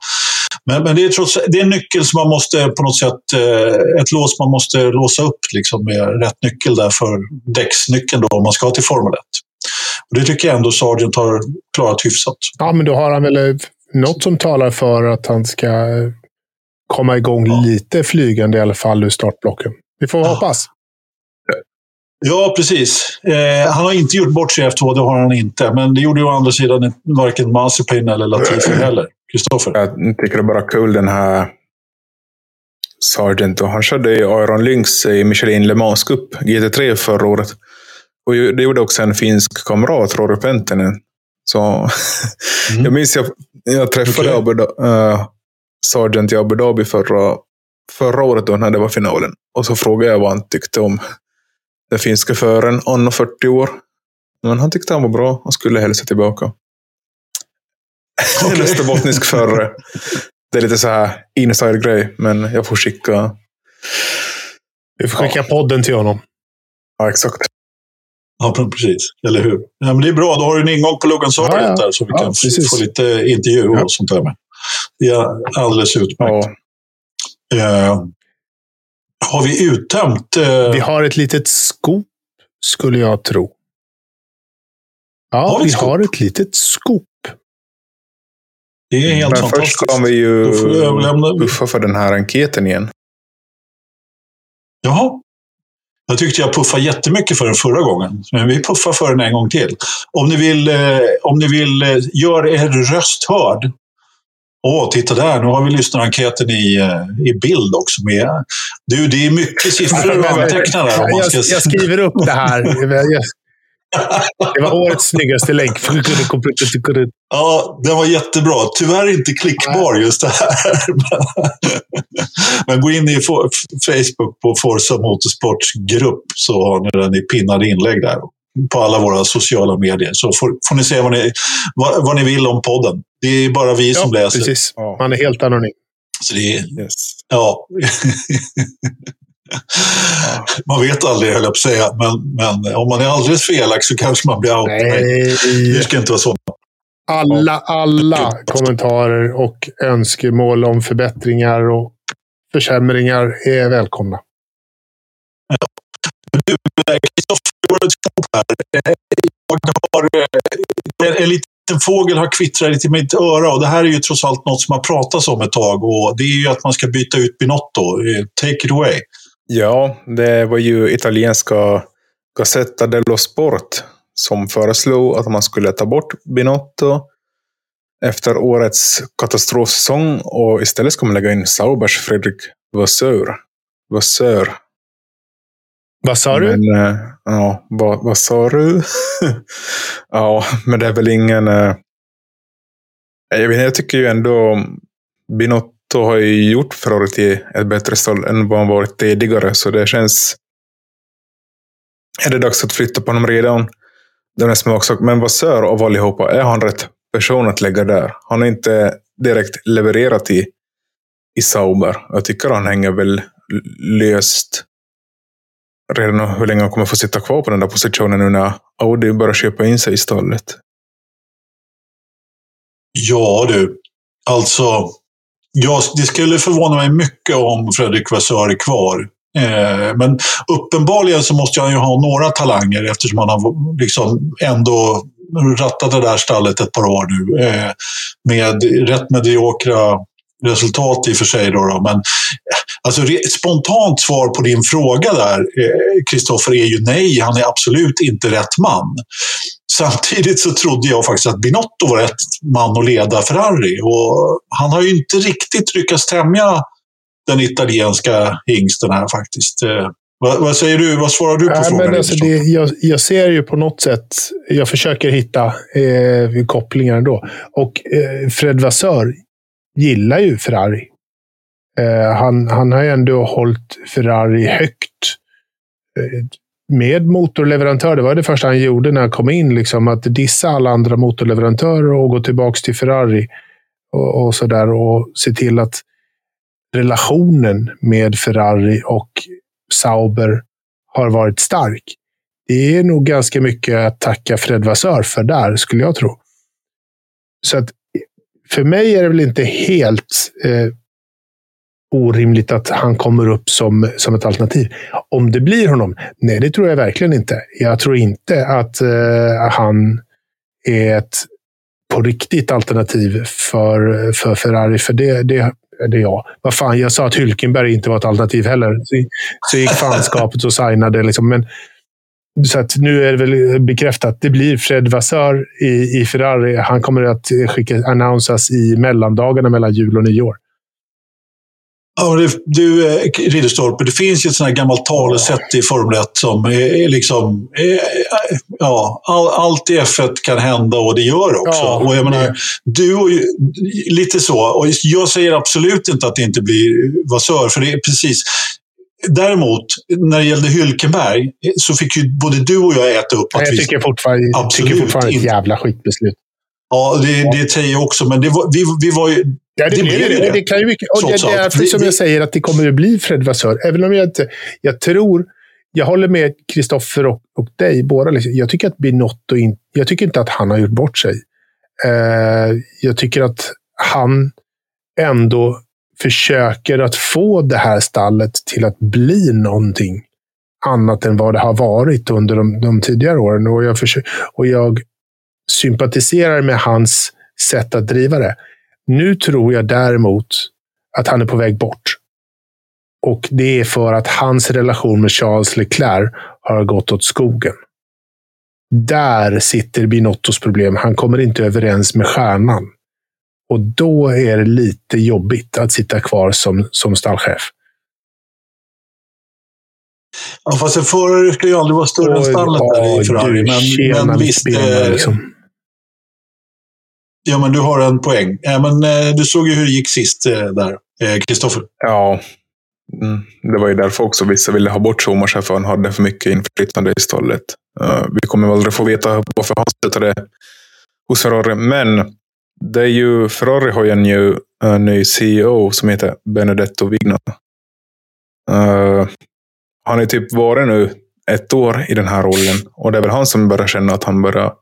men, men, det, är trots, det är en nyckel som man måste på något sätt, eh, ett lås man måste låsa upp liksom med rätt nyckel där för däcksnyckeln då om man ska till Formel 1. Och det tycker jag ändå Sargent har klarat hyfsat. Ja, men då har han väl något som talar för att han ska komma igång ja. lite flygande i alla fall ur startblocken. Vi får ja. hoppas. Ja, precis. Eh, han har inte gjort bort sig F2, det har han inte. Men det gjorde ju å andra sidan varken Mazepin eller Latifi [clears throat] heller. Kristoffer? Jag tycker det är bara kul den här Sargent. Och han körde i Iron Lynx i Michelin Le Mans Cup GT3 förra året. Och det gjorde också en finsk kamrat, Rory Penttinen. Så [laughs] mm. jag minns jag, jag träffade okay. Abu, uh, Sargent i Abu Dhabi förra, förra året då, när det var finalen. Och så frågade jag vad han tyckte om den finska föraren, Anno 40 år. Men han tyckte han var bra och skulle hälsa tillbaka. Okay. Österbottnisk förare. Det är lite så här inside-grej, men jag får skicka... Vi får skicka ja. podden till honom. Ja, exakt. Ja, precis. Eller hur? Ja, men det är bra, då har du en ingång på Logan Sargent ja, ja. där så vi kan få lite intervju och sånt där med. Det är alldeles utmärkt. Uh, har vi uttömt? Uh... Vi har ett litet skop, skulle jag tro. Ja, har vi, vi har ett litet skop. Det är helt Men fantastiskt. först ska vi ju puffa för den här enkäten igen. Jaha. Jag tyckte jag puffade jättemycket för den förra gången. Men vi puffar för den en gång till. Om ni vill, eh, om ni vill eh, gör er röst hörd Åh, titta där, nu har vi lyssnarenkäten i, eh, i bild också. Med. Du, det är mycket siffror att anteckna där. Om man ska... jag, jag skriver upp det här. [laughs] Det var årets snyggaste länk. Ja, den var jättebra. Tyvärr inte klickbar just det här. [laughs] Men gå in i Facebook på Forza Motorsports grupp så har ni den i pinnade inlägg där på alla våra sociala medier. Så får, får ni se vad ni, vad, vad, ni vill om podden. Det är bara vi ja, som läser. Precis. Man är helt anonym. Så det är, yes. Ja. [laughs] man vet aldrig, höll jag på att säga. Men, men om man är alldeles felak så kanske man blir out. Nej. Det ska inte vara så. Alla, alla kommentarer och önskemål om förbättringar och försämringar är välkomna. Ja. Du, Kristoffer, här. Jag har eh, en liten fågel har kvittrat lite i mitt öra och det här är ju trots allt något som har pratats om ett tag och det är ju att man ska byta ut Binotto. Eh, take it away. Ja, det var ju italienska Gazzetta dello Sport som föreslog att man skulle ta bort Binotto efter årets katastrofsäsong och istället ska man lägga in Saubers Fredrik Vasseur. Vasseur. Vad sa du? Men, eh, ja, vad, vad sa du? [laughs] ja, men det är väl ingen... Eh, jag, vet, jag tycker ju ändå Binotto har ju gjort Ferrari till ett bättre stall än vad han varit tidigare, så det känns... Är det dags att flytta på honom redan? Den är smaksak. Men Vassör av allihopa, är han rätt person att lägga där? Han har inte direkt levererat i, i Sauber. Jag tycker han hänger väl löst redan hur länge han kommer få sitta kvar på den där positionen nu när Audi börjar köpa in sig i stallet. Ja du, alltså. Ja, det skulle förvåna mig mycket om Fredrik Vassör är kvar. Eh, men uppenbarligen så måste han ju ha några talanger eftersom han har liksom ändå rattat det där stallet ett par år nu. Eh, med rätt mediokra resultat i och för sig. Då, då. Men alltså, re- spontant svar på din fråga där, eh, Kristoffer, är ju nej. Han är absolut inte rätt man. Samtidigt så trodde jag faktiskt att Binotto var rätt man att leda Ferrari. Och han har ju inte riktigt lyckats tämja den italienska hingsten här faktiskt. Eh, vad, vad säger du? Vad svarar du på Nej, frågan? men alltså det, jag, jag ser ju på något sätt, jag försöker hitta eh, kopplingar ändå. Och eh, Fred Vassör gillar ju Ferrari. Eh, han, han har ju ändå hållit Ferrari högt. Eh, med motorleverantör. Det var det första han gjorde när han kom in. Liksom, att dissa alla andra motorleverantörer och gå tillbaka till Ferrari. Och, och så där och se till att relationen med Ferrari och Sauber har varit stark. Det är nog ganska mycket att tacka Fred Vassör för där, skulle jag tro. Så att för mig är det väl inte helt eh, orimligt att han kommer upp som, som ett alternativ. Om det blir honom? Nej, det tror jag verkligen inte. Jag tror inte att eh, han är ett på riktigt alternativ för, för Ferrari. För det, det, det är jag. Vad fan, jag sa att Hylkenberg inte var ett alternativ heller. Så, så gick fanskapet och signade. Liksom. Men, så att nu är det väl bekräftat. Det blir Fred Vassör i, i Ferrari. Han kommer att skicka, annonsas i mellandagarna mellan jul och nyår. Ja, det, du, eh, Ridderstolpe, det finns ju ett sånt här gammalt talesätt i Formel 1 som är, liksom... Är, ja, all, allt i F1 kan hända och det gör också. Ja, och jag menar, det- du och lite så. Och jag säger absolut inte att det inte blir Vassör, för det är precis... Däremot, när det gällde Hylkenberg, så fick ju både du och jag äta upp att Jag vi... tycker fortfarande, jag Absolut tycker fortfarande ett jävla skitbeslut. Ja, det, det säger jag också, men det var, vi, vi var ju... Ja, det, Det blir blev det. det. det kan ju och det, det är därför som jag säger att det kommer att bli Fred Vassör. Även om jag inte... Jag tror... Jag håller med Kristoffer och, och dig båda. Liksom. Jag tycker att Binotto in, Jag tycker inte att han har gjort bort sig. Eh, jag tycker att han ändå försöker att få det här stallet till att bli någonting annat än vad det har varit under de, de tidigare åren. Och jag, försöker, och jag sympatiserar med hans sätt att driva det. Nu tror jag däremot att han är på väg bort. Och det är för att hans relation med Charles Leclerc har gått åt skogen. Där sitter Binottos problem. Han kommer inte överens med stjärnan. Och då är det lite jobbigt att sitta kvar som, som stallchef. Ja, fast en förare ska ju aldrig vara större än stallet där i Ferrari. du, tjena, Men, men visst, ben, eh, liksom. ja, men du har en poäng. Ja, men, eh, du såg ju hur det gick sist eh, där, Kristoffer. Ja, mm, det var ju därför också vissa ville ha bort Schumacher för han hade för mycket inflytande i stallet. Eh, vi kommer väl aldrig få veta varför han slutade hos Ferrari. Men det är ju, Ferrari har ju en ny, en ny CEO som heter Benedetto Vigna. Uh, han är typ varit nu ett år i den här rollen. Och det är väl han som börjar känna att han börjar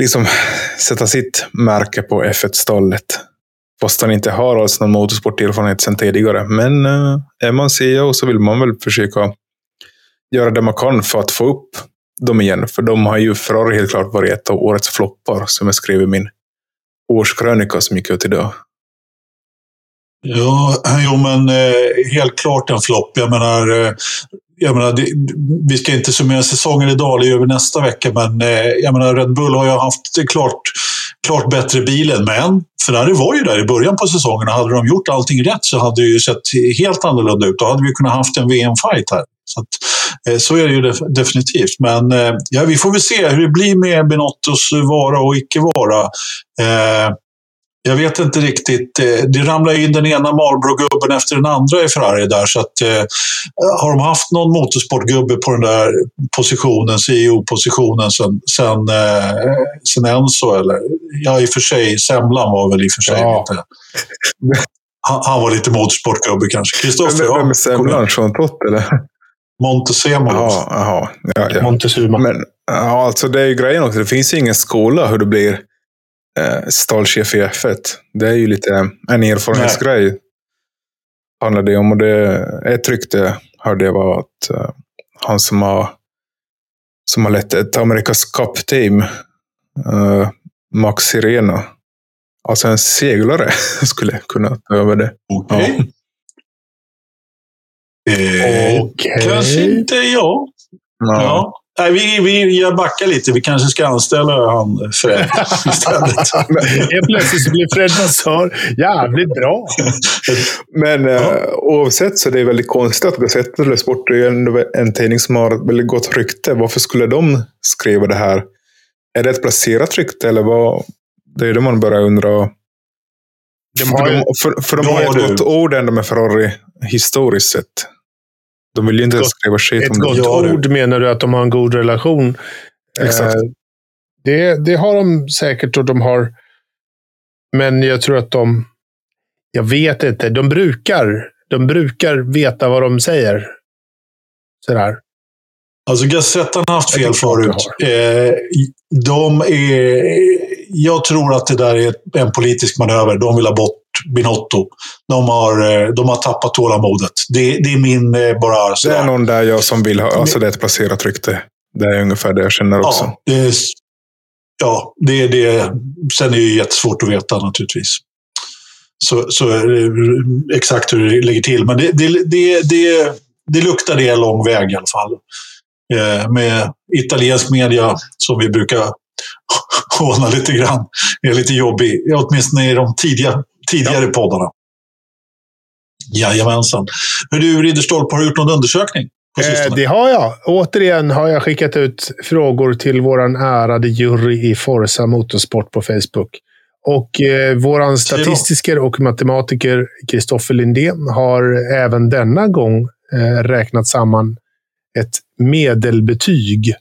liksom sätta sitt märke på F1-stallet. Fast han inte har alls någon motorsporterfarenhet sedan tidigare. Men uh, är man CEO så vill man väl försöka göra det man kan för att få upp dem igen. För de har ju Ferrari helt klart varit ett av årets floppar, som jag skrev i min årskrönika som gick ut idag. Ja, eh, jo men eh, helt klart en flopp. Jag menar, eh, jag menar det, vi ska inte summera säsongen idag, det gör vi nästa vecka, men eh, jag menar Red Bull har ju haft klart, klart bättre bilen, men Ferrari var ju där i början på säsongen och hade de gjort allting rätt så hade det ju sett helt annorlunda ut. Då hade vi kunnat haft en VM-fight här. Så, att, eh, så är det ju def definitivt. Men eh, ja, vi får väl se hur det blir med Benottos vara och icke vara. Eh, jag vet inte riktigt. Det ramlar in den ena Marlboro-gubben efter den andra i Ferrari där. Så att, eh, har de haft någon motorsportgubbe på den där positionen, CEO-positionen, sen, sen, eh, sen Enzo? Eller? Ja, i och för sig. Semlan var väl i och för sig ja. lite... Han, han, var lite motorsportgubbe kanske. Kristoffer, ja. Vem är Semlan? Sean Tott, eller? Montezuma. Jaha. Ja, ja. Montezuma. Men ja, alltså det är ju grejen också. Det finns ju ingen skola hur det blir eh, stallchef i F1. Det är ju lite en erfarenhetsgrej. Handlar det om. Och det, ett rykte hörde jag var att eh, han som har, som har lett ett Amerikas Cup-team, eh, Max Sirena, alltså en seglare, [laughs] skulle kunna ta över det. Okay. Ja. Eh, okay. Kanske inte jag. Ja. ja. Nej, vi, vi, jag backar lite. Vi kanske ska anställa han Fred [laughs] istället. Helt plötsligt så blir Fred massör jävligt bra. Men ja. eh, oavsett så är det väldigt konstigt att Gazettel Sport är ändå en tidning som har väldigt gott rykte. Varför skulle de skriva det här? Är det ett placerat rykte eller vad? Det är det man börjar undra. De har, för, de, för, för de har ju ett gott ord ändå med Ferrari historiskt sett. De vill ju inte ens skriva skit om det. Ett gott ord menar du att de har en god relation? Exakt. Eh, det, det har de säkert och de har... Men jag tror att de... Jag vet inte. De brukar, de brukar veta vad de säger. Sådär. Alltså Gazettan har haft fel förut. Eh, de är, jag tror att det där är en politisk manöver. De vill ha bort Binotto. De har, eh, de har tappat tålamodet. Det, det är min eh, bara... Det är någon där jag som vill ha, alltså det är ett placerat rykte. Det är ungefär det jag känner också. Ja, det är, ja, det är det. Sen är det ju jättesvårt att veta naturligtvis. Så, så exakt hur det ligger till. Men det, det, det, det, det luktar det lång väg i alla fall. Eh, med italiensk media, som vi brukar [laughs] håna lite grann, är lite jobbig. Åtminstone i de tidiga tidigare ja. poddarna. Jajamensan. Men du, Ridderstolpe, har du gjort någon undersökning? Eh, det har jag. Återigen har jag skickat ut frågor till vår ärade jury i Forza Motorsport på Facebook. Och eh, vår statistiker och matematiker Kristoffer Lindén har även denna gång eh, räknat samman ett medelbetyg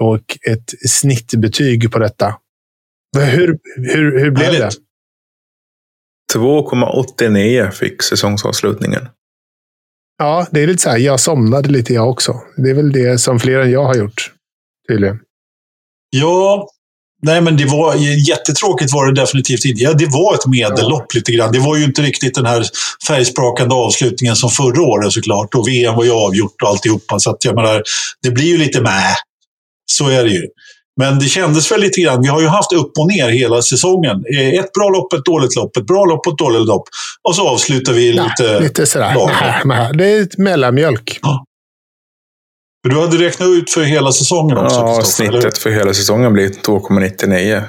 och ett snittbetyg på detta. Hur, hur, hur blev det? 2,89 fick säsongsavslutningen. Ja, det är lite så här. Jag somnade lite jag också. Det är väl det som fler än jag har gjort. Tydligen. Ja, nej men det var jättetråkigt var det definitivt inte. Ja, det var ett medellopp ja. lite grann. Det var ju inte riktigt den här färgsprakande avslutningen som förra året såklart. Och VM var ju avgjort och alltihopa. Så att jag menar, det blir ju lite med. Så är det ju. Men det kändes väl lite grann. Vi har ju haft upp och ner hela säsongen. Eh, ett bra lopp, ett dåligt lopp, ett bra lopp och ett dåligt lopp. Och så avslutar vi nej, lite... Lite sådär. Nej, nej, det är ett mellanmjölk. Ja. Du hade räknat ut för hela säsongen också? Ja, snittet eller? för hela säsongen blir 2,99.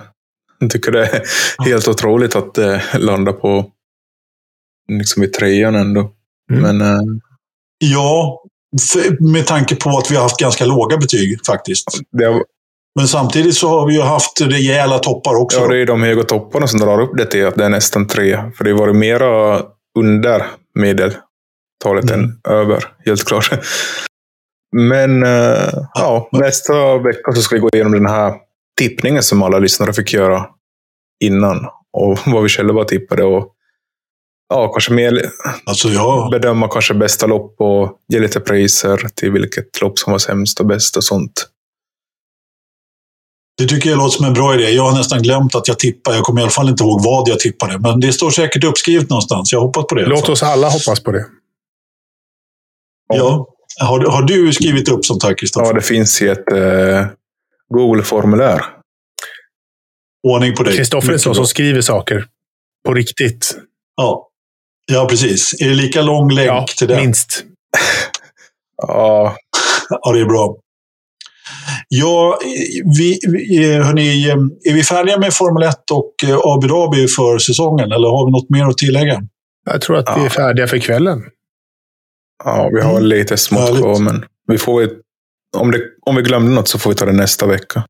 Jag tycker det är ja. helt otroligt att det landar på liksom i trean ändå. Mm. Men, äh... Ja, med tanke på att vi har haft ganska låga betyg faktiskt. Det har, men samtidigt så har vi ju haft rejäla toppar också. Ja, det är de höga topparna som drar upp det till att det är nästan tre. För det har varit mera under medeltalet mm. än över, helt klart. Men uh, ja, nästa vecka så ska vi gå igenom den här tippningen som alla lyssnare fick göra innan. Och [laughs] vad vi själva tippade. Och ja, kanske mer alltså, ja. bedöma kanske bästa lopp och ge lite priser till vilket lopp som var sämst och bäst och sånt. Det tycker jag låter som en bra idé. Jag har nästan glömt att jag tippar. Jag kommer i alla fall inte ihåg vad jag tippade. Men det står säkert uppskrivet någonstans. Jag hoppas på det. Låt oss alla hoppas på det. Ja. Har, du- har du skrivit upp sånt här, Kristoffer? Ja, det finns i ett eh, Google-formulär. Ordning på dig. Kristoffer är sån som skriver saker på riktigt. Ja. ja, precis. Är det lika lång länk Ja, till den? minst. [laughs] Ja, Ja, det är bra. Ja, vi, vi, hörni, är vi färdiga med Formel 1 och eh, Abu Dhabi för säsongen? Eller har vi något mer att tillägga? Jag tror att vi är Ja. färdiga för kvällen. ja vi har Mm. lite smått Härligt. kvar, men vi får om, det, om vi glömde något så får vi ta det nästa vecka.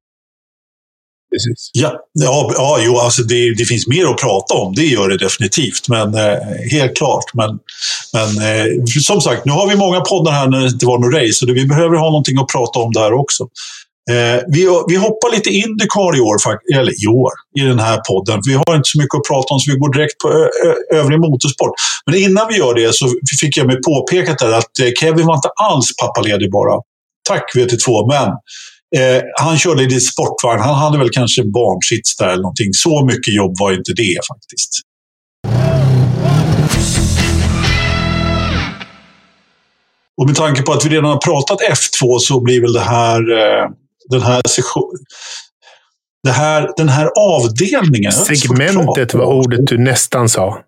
Precis. Ja, ja, ja jo, alltså det, det finns mer att prata om. Det gör det definitivt. Men eh, helt klart. Men, men eh, som sagt, nu har vi många poddar här när det inte var någon race. Och vi behöver ha någonting att prata om där också. Eh, vi, vi hoppar lite Indycar i år, eller i år, i den här podden. Vi har inte så mycket att prata om, så vi går direkt på ö, ö, övrig motorsport. Men innan vi gör det så fick jag mig påpekat där att eh, Kevin var inte alls pappaledig bara. Tack VT2, men Eh, han körde lite sportvagn. Han hade väl kanske barnsits där eller någonting. Så mycket jobb var inte det faktiskt. Och med tanke på att vi redan har pratat F2 så blir väl det här, eh, den här det här, den här avdelningen... Segmentet var ordet du nästan sa.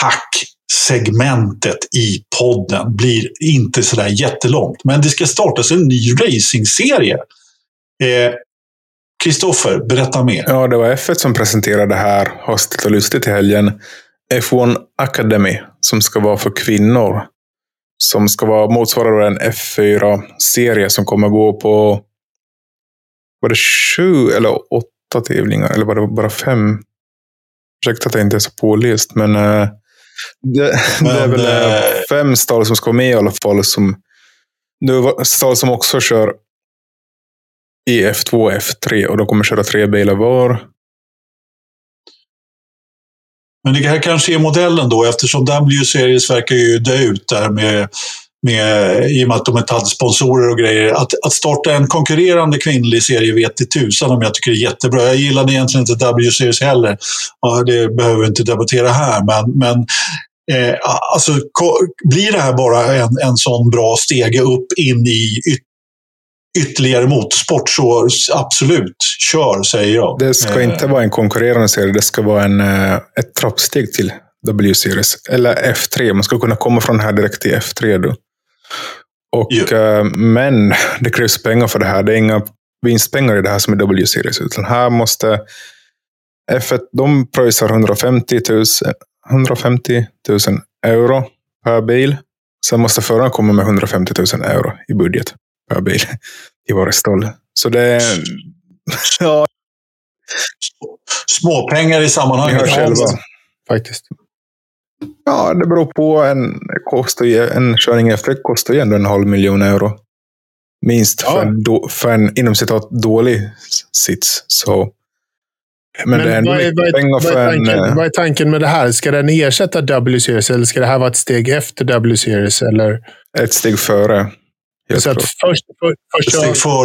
Tack! Segmentet i podden blir inte sådär jättelångt. Men det ska startas en ny racingserie. Eh, Kristoffer, berätta mer. Ja, det var F1 som presenterade det här hastigt och lustigt i helgen. F1 Academy, som ska vara för kvinnor. Som ska vara motsvarande en F4-serie som kommer gå på var det sju eller åtta tävlingar? Eller var det bara fem? Ursäkta att jag inte är så påläst, men eh, det, [laughs] det är Men, väl eh, fem stall som ska vara med i alla fall. Som, var stall som också kör i F2 och F3 och de kommer köra tre bilar var. Men det här kanske är modellen då, eftersom W Series verkar ju dö ut där med, med, i och med att de inte hade sponsorer och grejer. Att, att starta en konkurrerande kvinnlig serie vet i tusan om jag tycker det är jättebra. Jag gillade egentligen inte W Series heller. Ja, det behöver vi inte debattera här, men, men eh, alltså, blir det här bara en, en sån bra stege upp in i yt, ytterligare motorsport så absolut, kör säger jag. Det ska Eh, inte vara en konkurrerande serie, det ska vara en, eh, ett trappsteg till W-series. Eller F3, man ska kunna komma från här direkt till F3 då. Och, eh, men [laughs] det krävs pengar för det här. Det är inga vinstpengar i det här som är W-series. Utan här måste F1, de pröjsar 150 000, 150 000 euro per bil. Sen måste föraren komma med 150 000 euro i budget per bil i varje stall. Så det. [laughs] Ja, Småpengar i sammanhanget. hör själva. Faktiskt. Ja, det beror på. En, kostar en körning F1 kostar ju ändå en halv miljon euro. Minst Ja. för, en, då, för en inom citat dålig sits. Så. Men, det är ändå vad, är, vad, är, vad, är en... tanken, eh, vad är tanken med det här? Ska den ersätta W-series eller ska det här vara ett steg efter W-series? Eller? Ett steg före. Helt Så att först, för, först kör,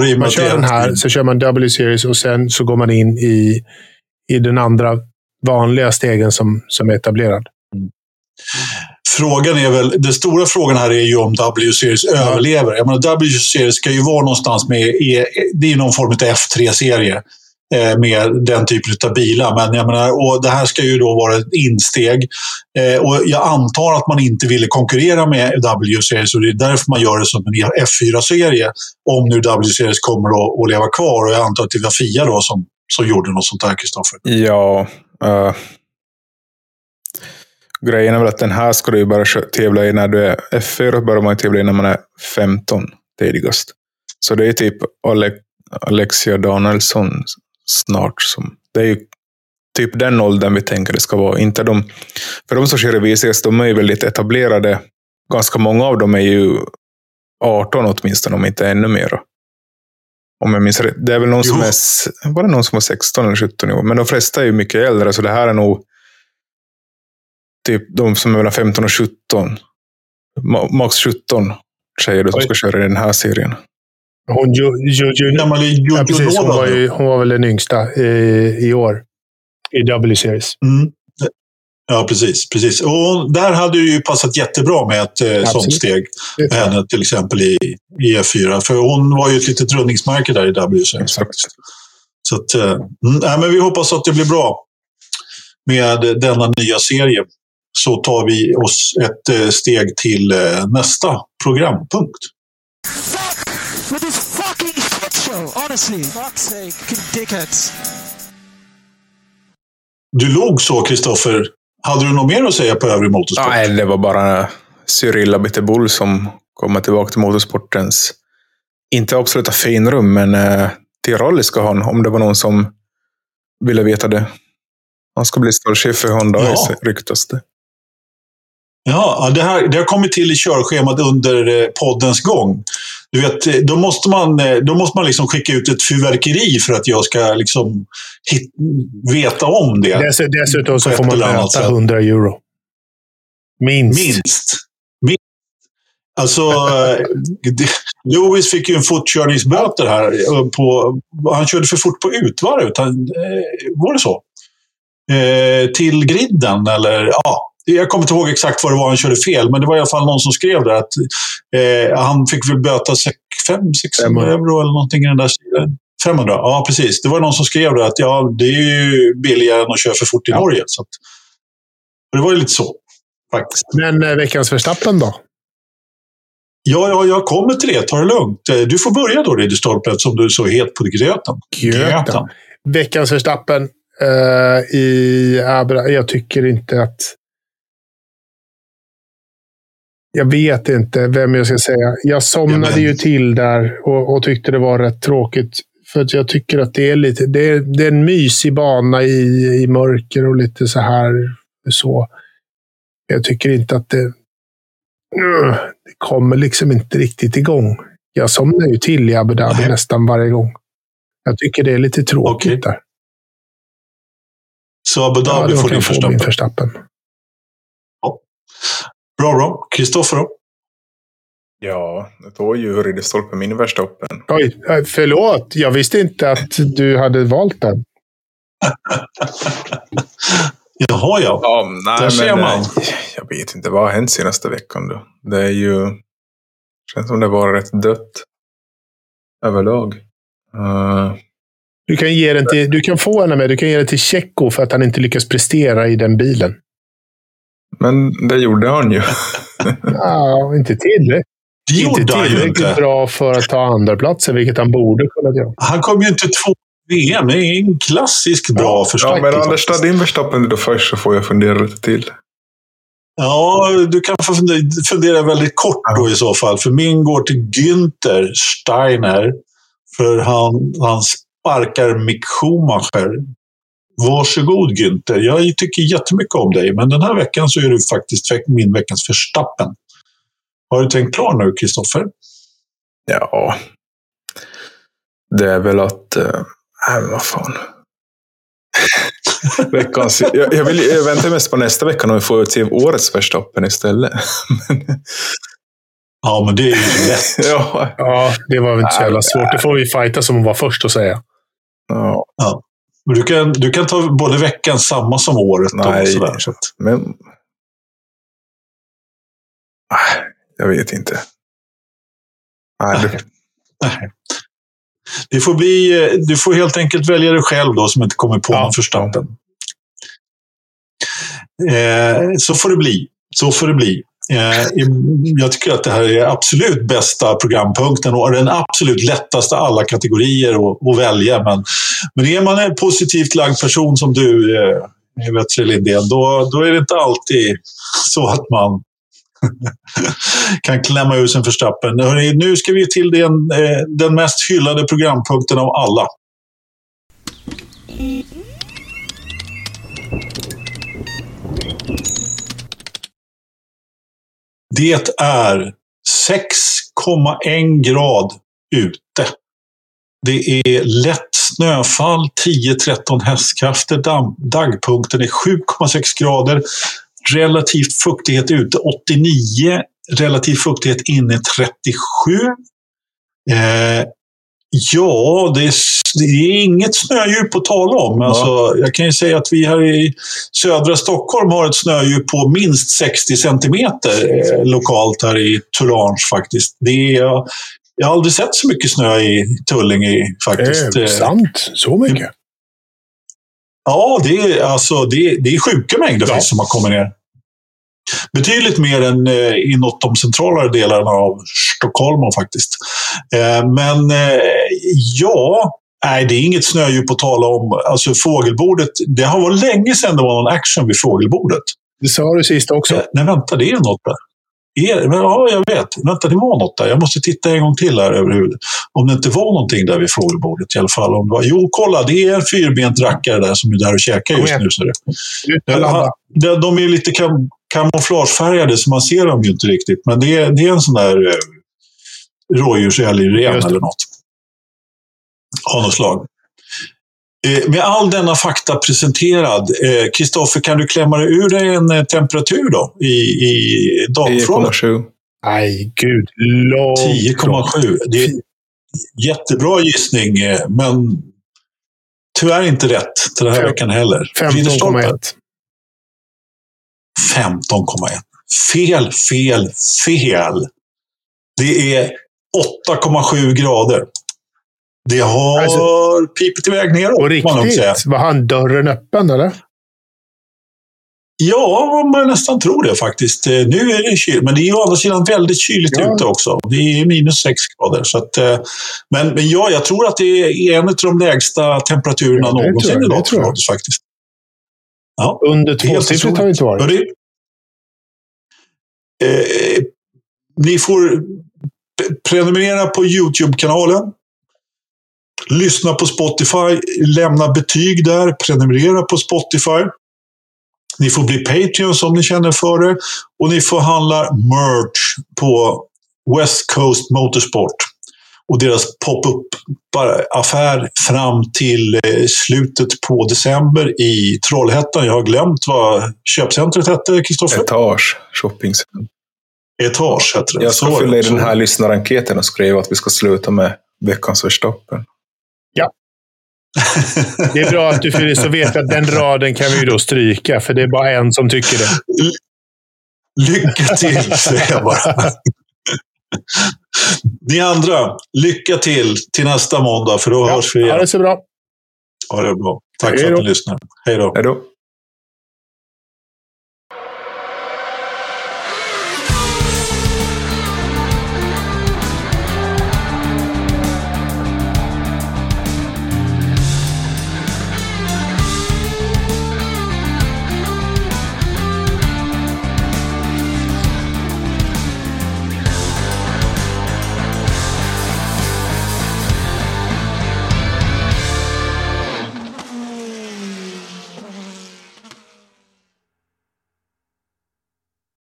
med man kör den här, så kör man W-series och sen så går man in i, i den andra vanliga stegen som, som är etablerad. Frågan är väl, den stora frågan här är ju om W-series överlever. Jag menar, W-series ska ju vara någonstans med, i- det är någon form av F3-serie eh, Eh, med den typen av bilar. Men jag menar, och det här ska ju då vara ett insteg. Eh, och jag antar att man inte ville konkurrera med W-series och det är därför man gör det som en F4-serie. Om nu W-series kommer att, att leva kvar. Och jag antar att det var Fia då som, som gjorde något sånt här, Kristoffer. Ja. Uh, grejen är väl att den här ska du ju bara tävla i när du är F4. börjar man ju tävla i när man är 15 tidigast. Så det är typ Ale Alexia Danielsson snart. Som, det är ju typ den åldern vi tänker det ska vara. Inte de, för de som kör i VCS, de är ju väldigt etablerade. Ganska många av dem är ju 18 åtminstone, om inte ännu mer. Om jag minns rätt. Det är väl någon som Jo. är, s- var det någon som var 16 eller 17 i år? Men de flesta är ju mycket äldre, så det här är nog typ de som är mellan 15 och 17. Ma- Max 17 tjejer då som ska köra i den här serien. Hon, Jojo ja, precis, hon, var ju, hon var väl den yngsta i, i år i W-series. Mm. Ja, precis. precis. Och där hade ju passat jättebra med ett eh, sånt steg med henne till exempel i, i F4. För hon var ju ett litet rundningsmärke där i faktiskt. Så att, eh, mm, men vi hoppas att det blir bra med denna nya serie. Så tar vi oss ett eh, steg till eh, nästa programpunkt. With this fucking shit show, honestly. Fuck's sake, dickheads. Du låg så, Kristoffer. Hade du något mer att säga på övrig motorsport? Nej, det var bara Cyril Abitebull som kommer tillbaka till motorsportens, inte absoluta finrum, men eh, till rally ska han, om det var någon som ville veta det. Han ska bli stallchef för Honda, ja. ryktas det. Ja, det, här, det har kommit till i körschemat under eh, poddens gång. Du vet, eh, då måste man, eh, då måste man liksom skicka ut ett fyrverkeri för att jag ska liksom hit, veta om det. Dess, dessutom så får man möta 100 euro. Minst. Minst. Minst. Alltså, Lewis fick ju en fortkörningsböter här. På, han körde för fort på utvarvet. Var det så? Eh, till griden, eller ja jag kommer inte ihåg exakt vad det var han körde fel, men det var i alla fall någon som skrev där att eh, han fick väl böta 500-600 euro eller någonting i den där stilen. 500, ja precis. Det var någon som skrev det att ja, det är ju billigare än att köra för fort i ja. Norge. Så att, det var ju lite så, faktiskt. Men eh, veckans förstappen då? Ja, ja, jag kommer till det. Ta det lugnt. Eh, du får börja då, Ridderstolpe, som du är så het på gröten. Gröten. Veckans förstappen uh, i Abra. Jag tycker inte att jag vet inte vem jag ska säga. Jag somnade ju till där och, och, tyckte det var rätt tråkigt. För att jag tycker att det är lite, det är, det är en mysig bana i, i mörker och lite så här. så. Jag tycker inte att det, det kommer liksom inte riktigt igång. Jag somnar ju till i Abu Dhabi Nej. nästan varje gång. Jag tycker det är lite tråkigt okay. där. Så Abu Dhabi ja, får din förstappen? förstappen. Bra, bra. Kristoffer då? Ja, det var ju Ridderstolpe min värsta öppen. Oj, eh, förlåt. Jag visste inte att du hade valt den. [laughs] Jaha, ja. ja nej, Där ser man. Eh, jag vet inte. Vad har hänt senaste veckan då? Det är ju... Det känns som det var rätt dött. Överlag. Uh... Du kan, ge den till, du kan få henne med. Du kan ge den till Tjecko för att han inte lyckas prestera i den bilen. Men det gjorde han ju. [laughs] ja, inte tillräckligt. Det gjorde inte tillräckligt inte. bra för att ta andra platsen, vilket han borde kunna göra. Han kom ju inte två VM. Det är en klassisk bra ja, förstärkning. Ja, men Anders, ta din Verstappen då först så får jag fundera lite till. Ja, du kan få fundera väldigt kort då i så fall. För min går till Günther Steiner. För han, han sparkar Mick Schumacher Varsågod Günther. Jag tycker jättemycket om dig, men den här veckan så är du faktiskt min veckans förstappen. Har du tänkt klar nu, Kristoffer? Ja, det är väl att... Äh, vad fan. [laughs] Veckans, jag, jag, vill, jag väntar mest på nästa vecka när vi får till årets Verstappen istället. ja, men det är ju lätt. [laughs] ja. ja, det var väl inte så jävla svårt. Det får vi fighta som att vara först och säga. Ja. ja. Du kan, du kan ta både veckan samma som året. Nej, och sådär, så men... Jag vet inte. Nej, det... Nej. Det får bli, du får helt enkelt välja dig själv då, som inte kommer på ja. någon förstappen. Eh, så får det bli. Så får det bli. Eh, jag tycker att det här är absolut bästa programpunkten och den absolut lättaste alla kategorier att, välja. Men, men är man en positivt lagd person som du, eh, Lindén, då, då är det inte alltid så att man [laughs] kan klämma ur sig en förstappen. Nu ska vi till den, eh, den mest hyllade programpunkten av alla. Det är 6,1 grad ute. Det är lätt snöfall, 10-13 hästkrafter. Dagpunkten är 7,6 grader. Relativ fuktighet ute 89. Relativ fuktighet inne 37. Eh, Ja, det är, det är inget snödjup att tala om. Ja. Alltså, jag kan ju säga att vi här i södra Stockholm har ett snödjup på minst 60 centimeter eh, lokalt här i Turange faktiskt. Det är, jag har aldrig sett så mycket snö i Tullinge faktiskt. Eh, sant. Så mycket. Ja, det är, alltså, det är, det är sjuka mängder Ja. som har kommit ner. Betydligt mer än eh, inåt de centralare delarna av Stockholm faktiskt. Eh, men eh, ja, nej, det är inget snödjup att tala om. Alltså fågelbordet, det har varit länge sedan det var någon action vid fågelbordet. Det sa du sist också. Eh, nej, vänta, det är något där. Är, men, ja, jag vet. Vänta, det var något där. Jag måste titta en gång till här över huvudet. Om det inte var någonting där vid fågelbordet i alla fall. Om det var, jo, kolla, det är en fyrbent rackare där som är där och käkar just nu. Så det. De, de är lite kamouflagefärgade så man ser dem ju inte riktigt. Men det är, det är en sån där eh, rådjursälgren eller något. Av något slag. Eh, med all denna fakta presenterad, eh, Kristoffer, kan du klämma dig ur dig en eh, temperatur då i, i damfrågan? 10,7. Nej, gud. Långt ifrån. 10,7. Det är jättebra gissning, men tyvärr inte rätt den här veckan heller. Ridderstolpe. 15,1. 15,1. Fel, fel, fel. Det är 8,7 grader. Det har Alltså- pipit iväg neråt, Och riktigt? Var han dörren öppen, eller? Ja, man börjar nästan tro det faktiskt. Eh, Nu är det kyligt, men det är å andra sidan väldigt kyligt Ja. ute också. Det är minus 6 grader. Så att, eh, men, men ja, jag tror att det är en av de lägsta temperaturerna Ja, någonsin idag. faktiskt. Ja. Under Det tvåsiffrigt har det inte varit. Hörni, eh, ni får prenumerera på YouTube-kanalen. Lyssna på Spotify, lämna betyg där, prenumerera på Spotify. Ni får bli Patreons om ni känner för det. Och ni får handla merch på West Coast Motorsport och deras pop-up-affär fram till eh, slutet på december i Trollhättan. Jag har glömt vad köpcentret hette, Kristoffer? Etage. Shoppingcenter. Etage heter det. Jag ska Så- fylla i den här lyssnarenkäten och skriva att vi ska sluta med veckans Verstappen. Det är bra att du fyller så vet att den raden kan vi ju då stryka, för det är bara en som tycker det. Lycka till, säger jag bara. Ni andra, lycka till till nästa måndag, för då Ja, hörs vi ha igen. det så bra. Ha det bra. Tack Hej för då. att ni lyssnar. Hej då. Hej då.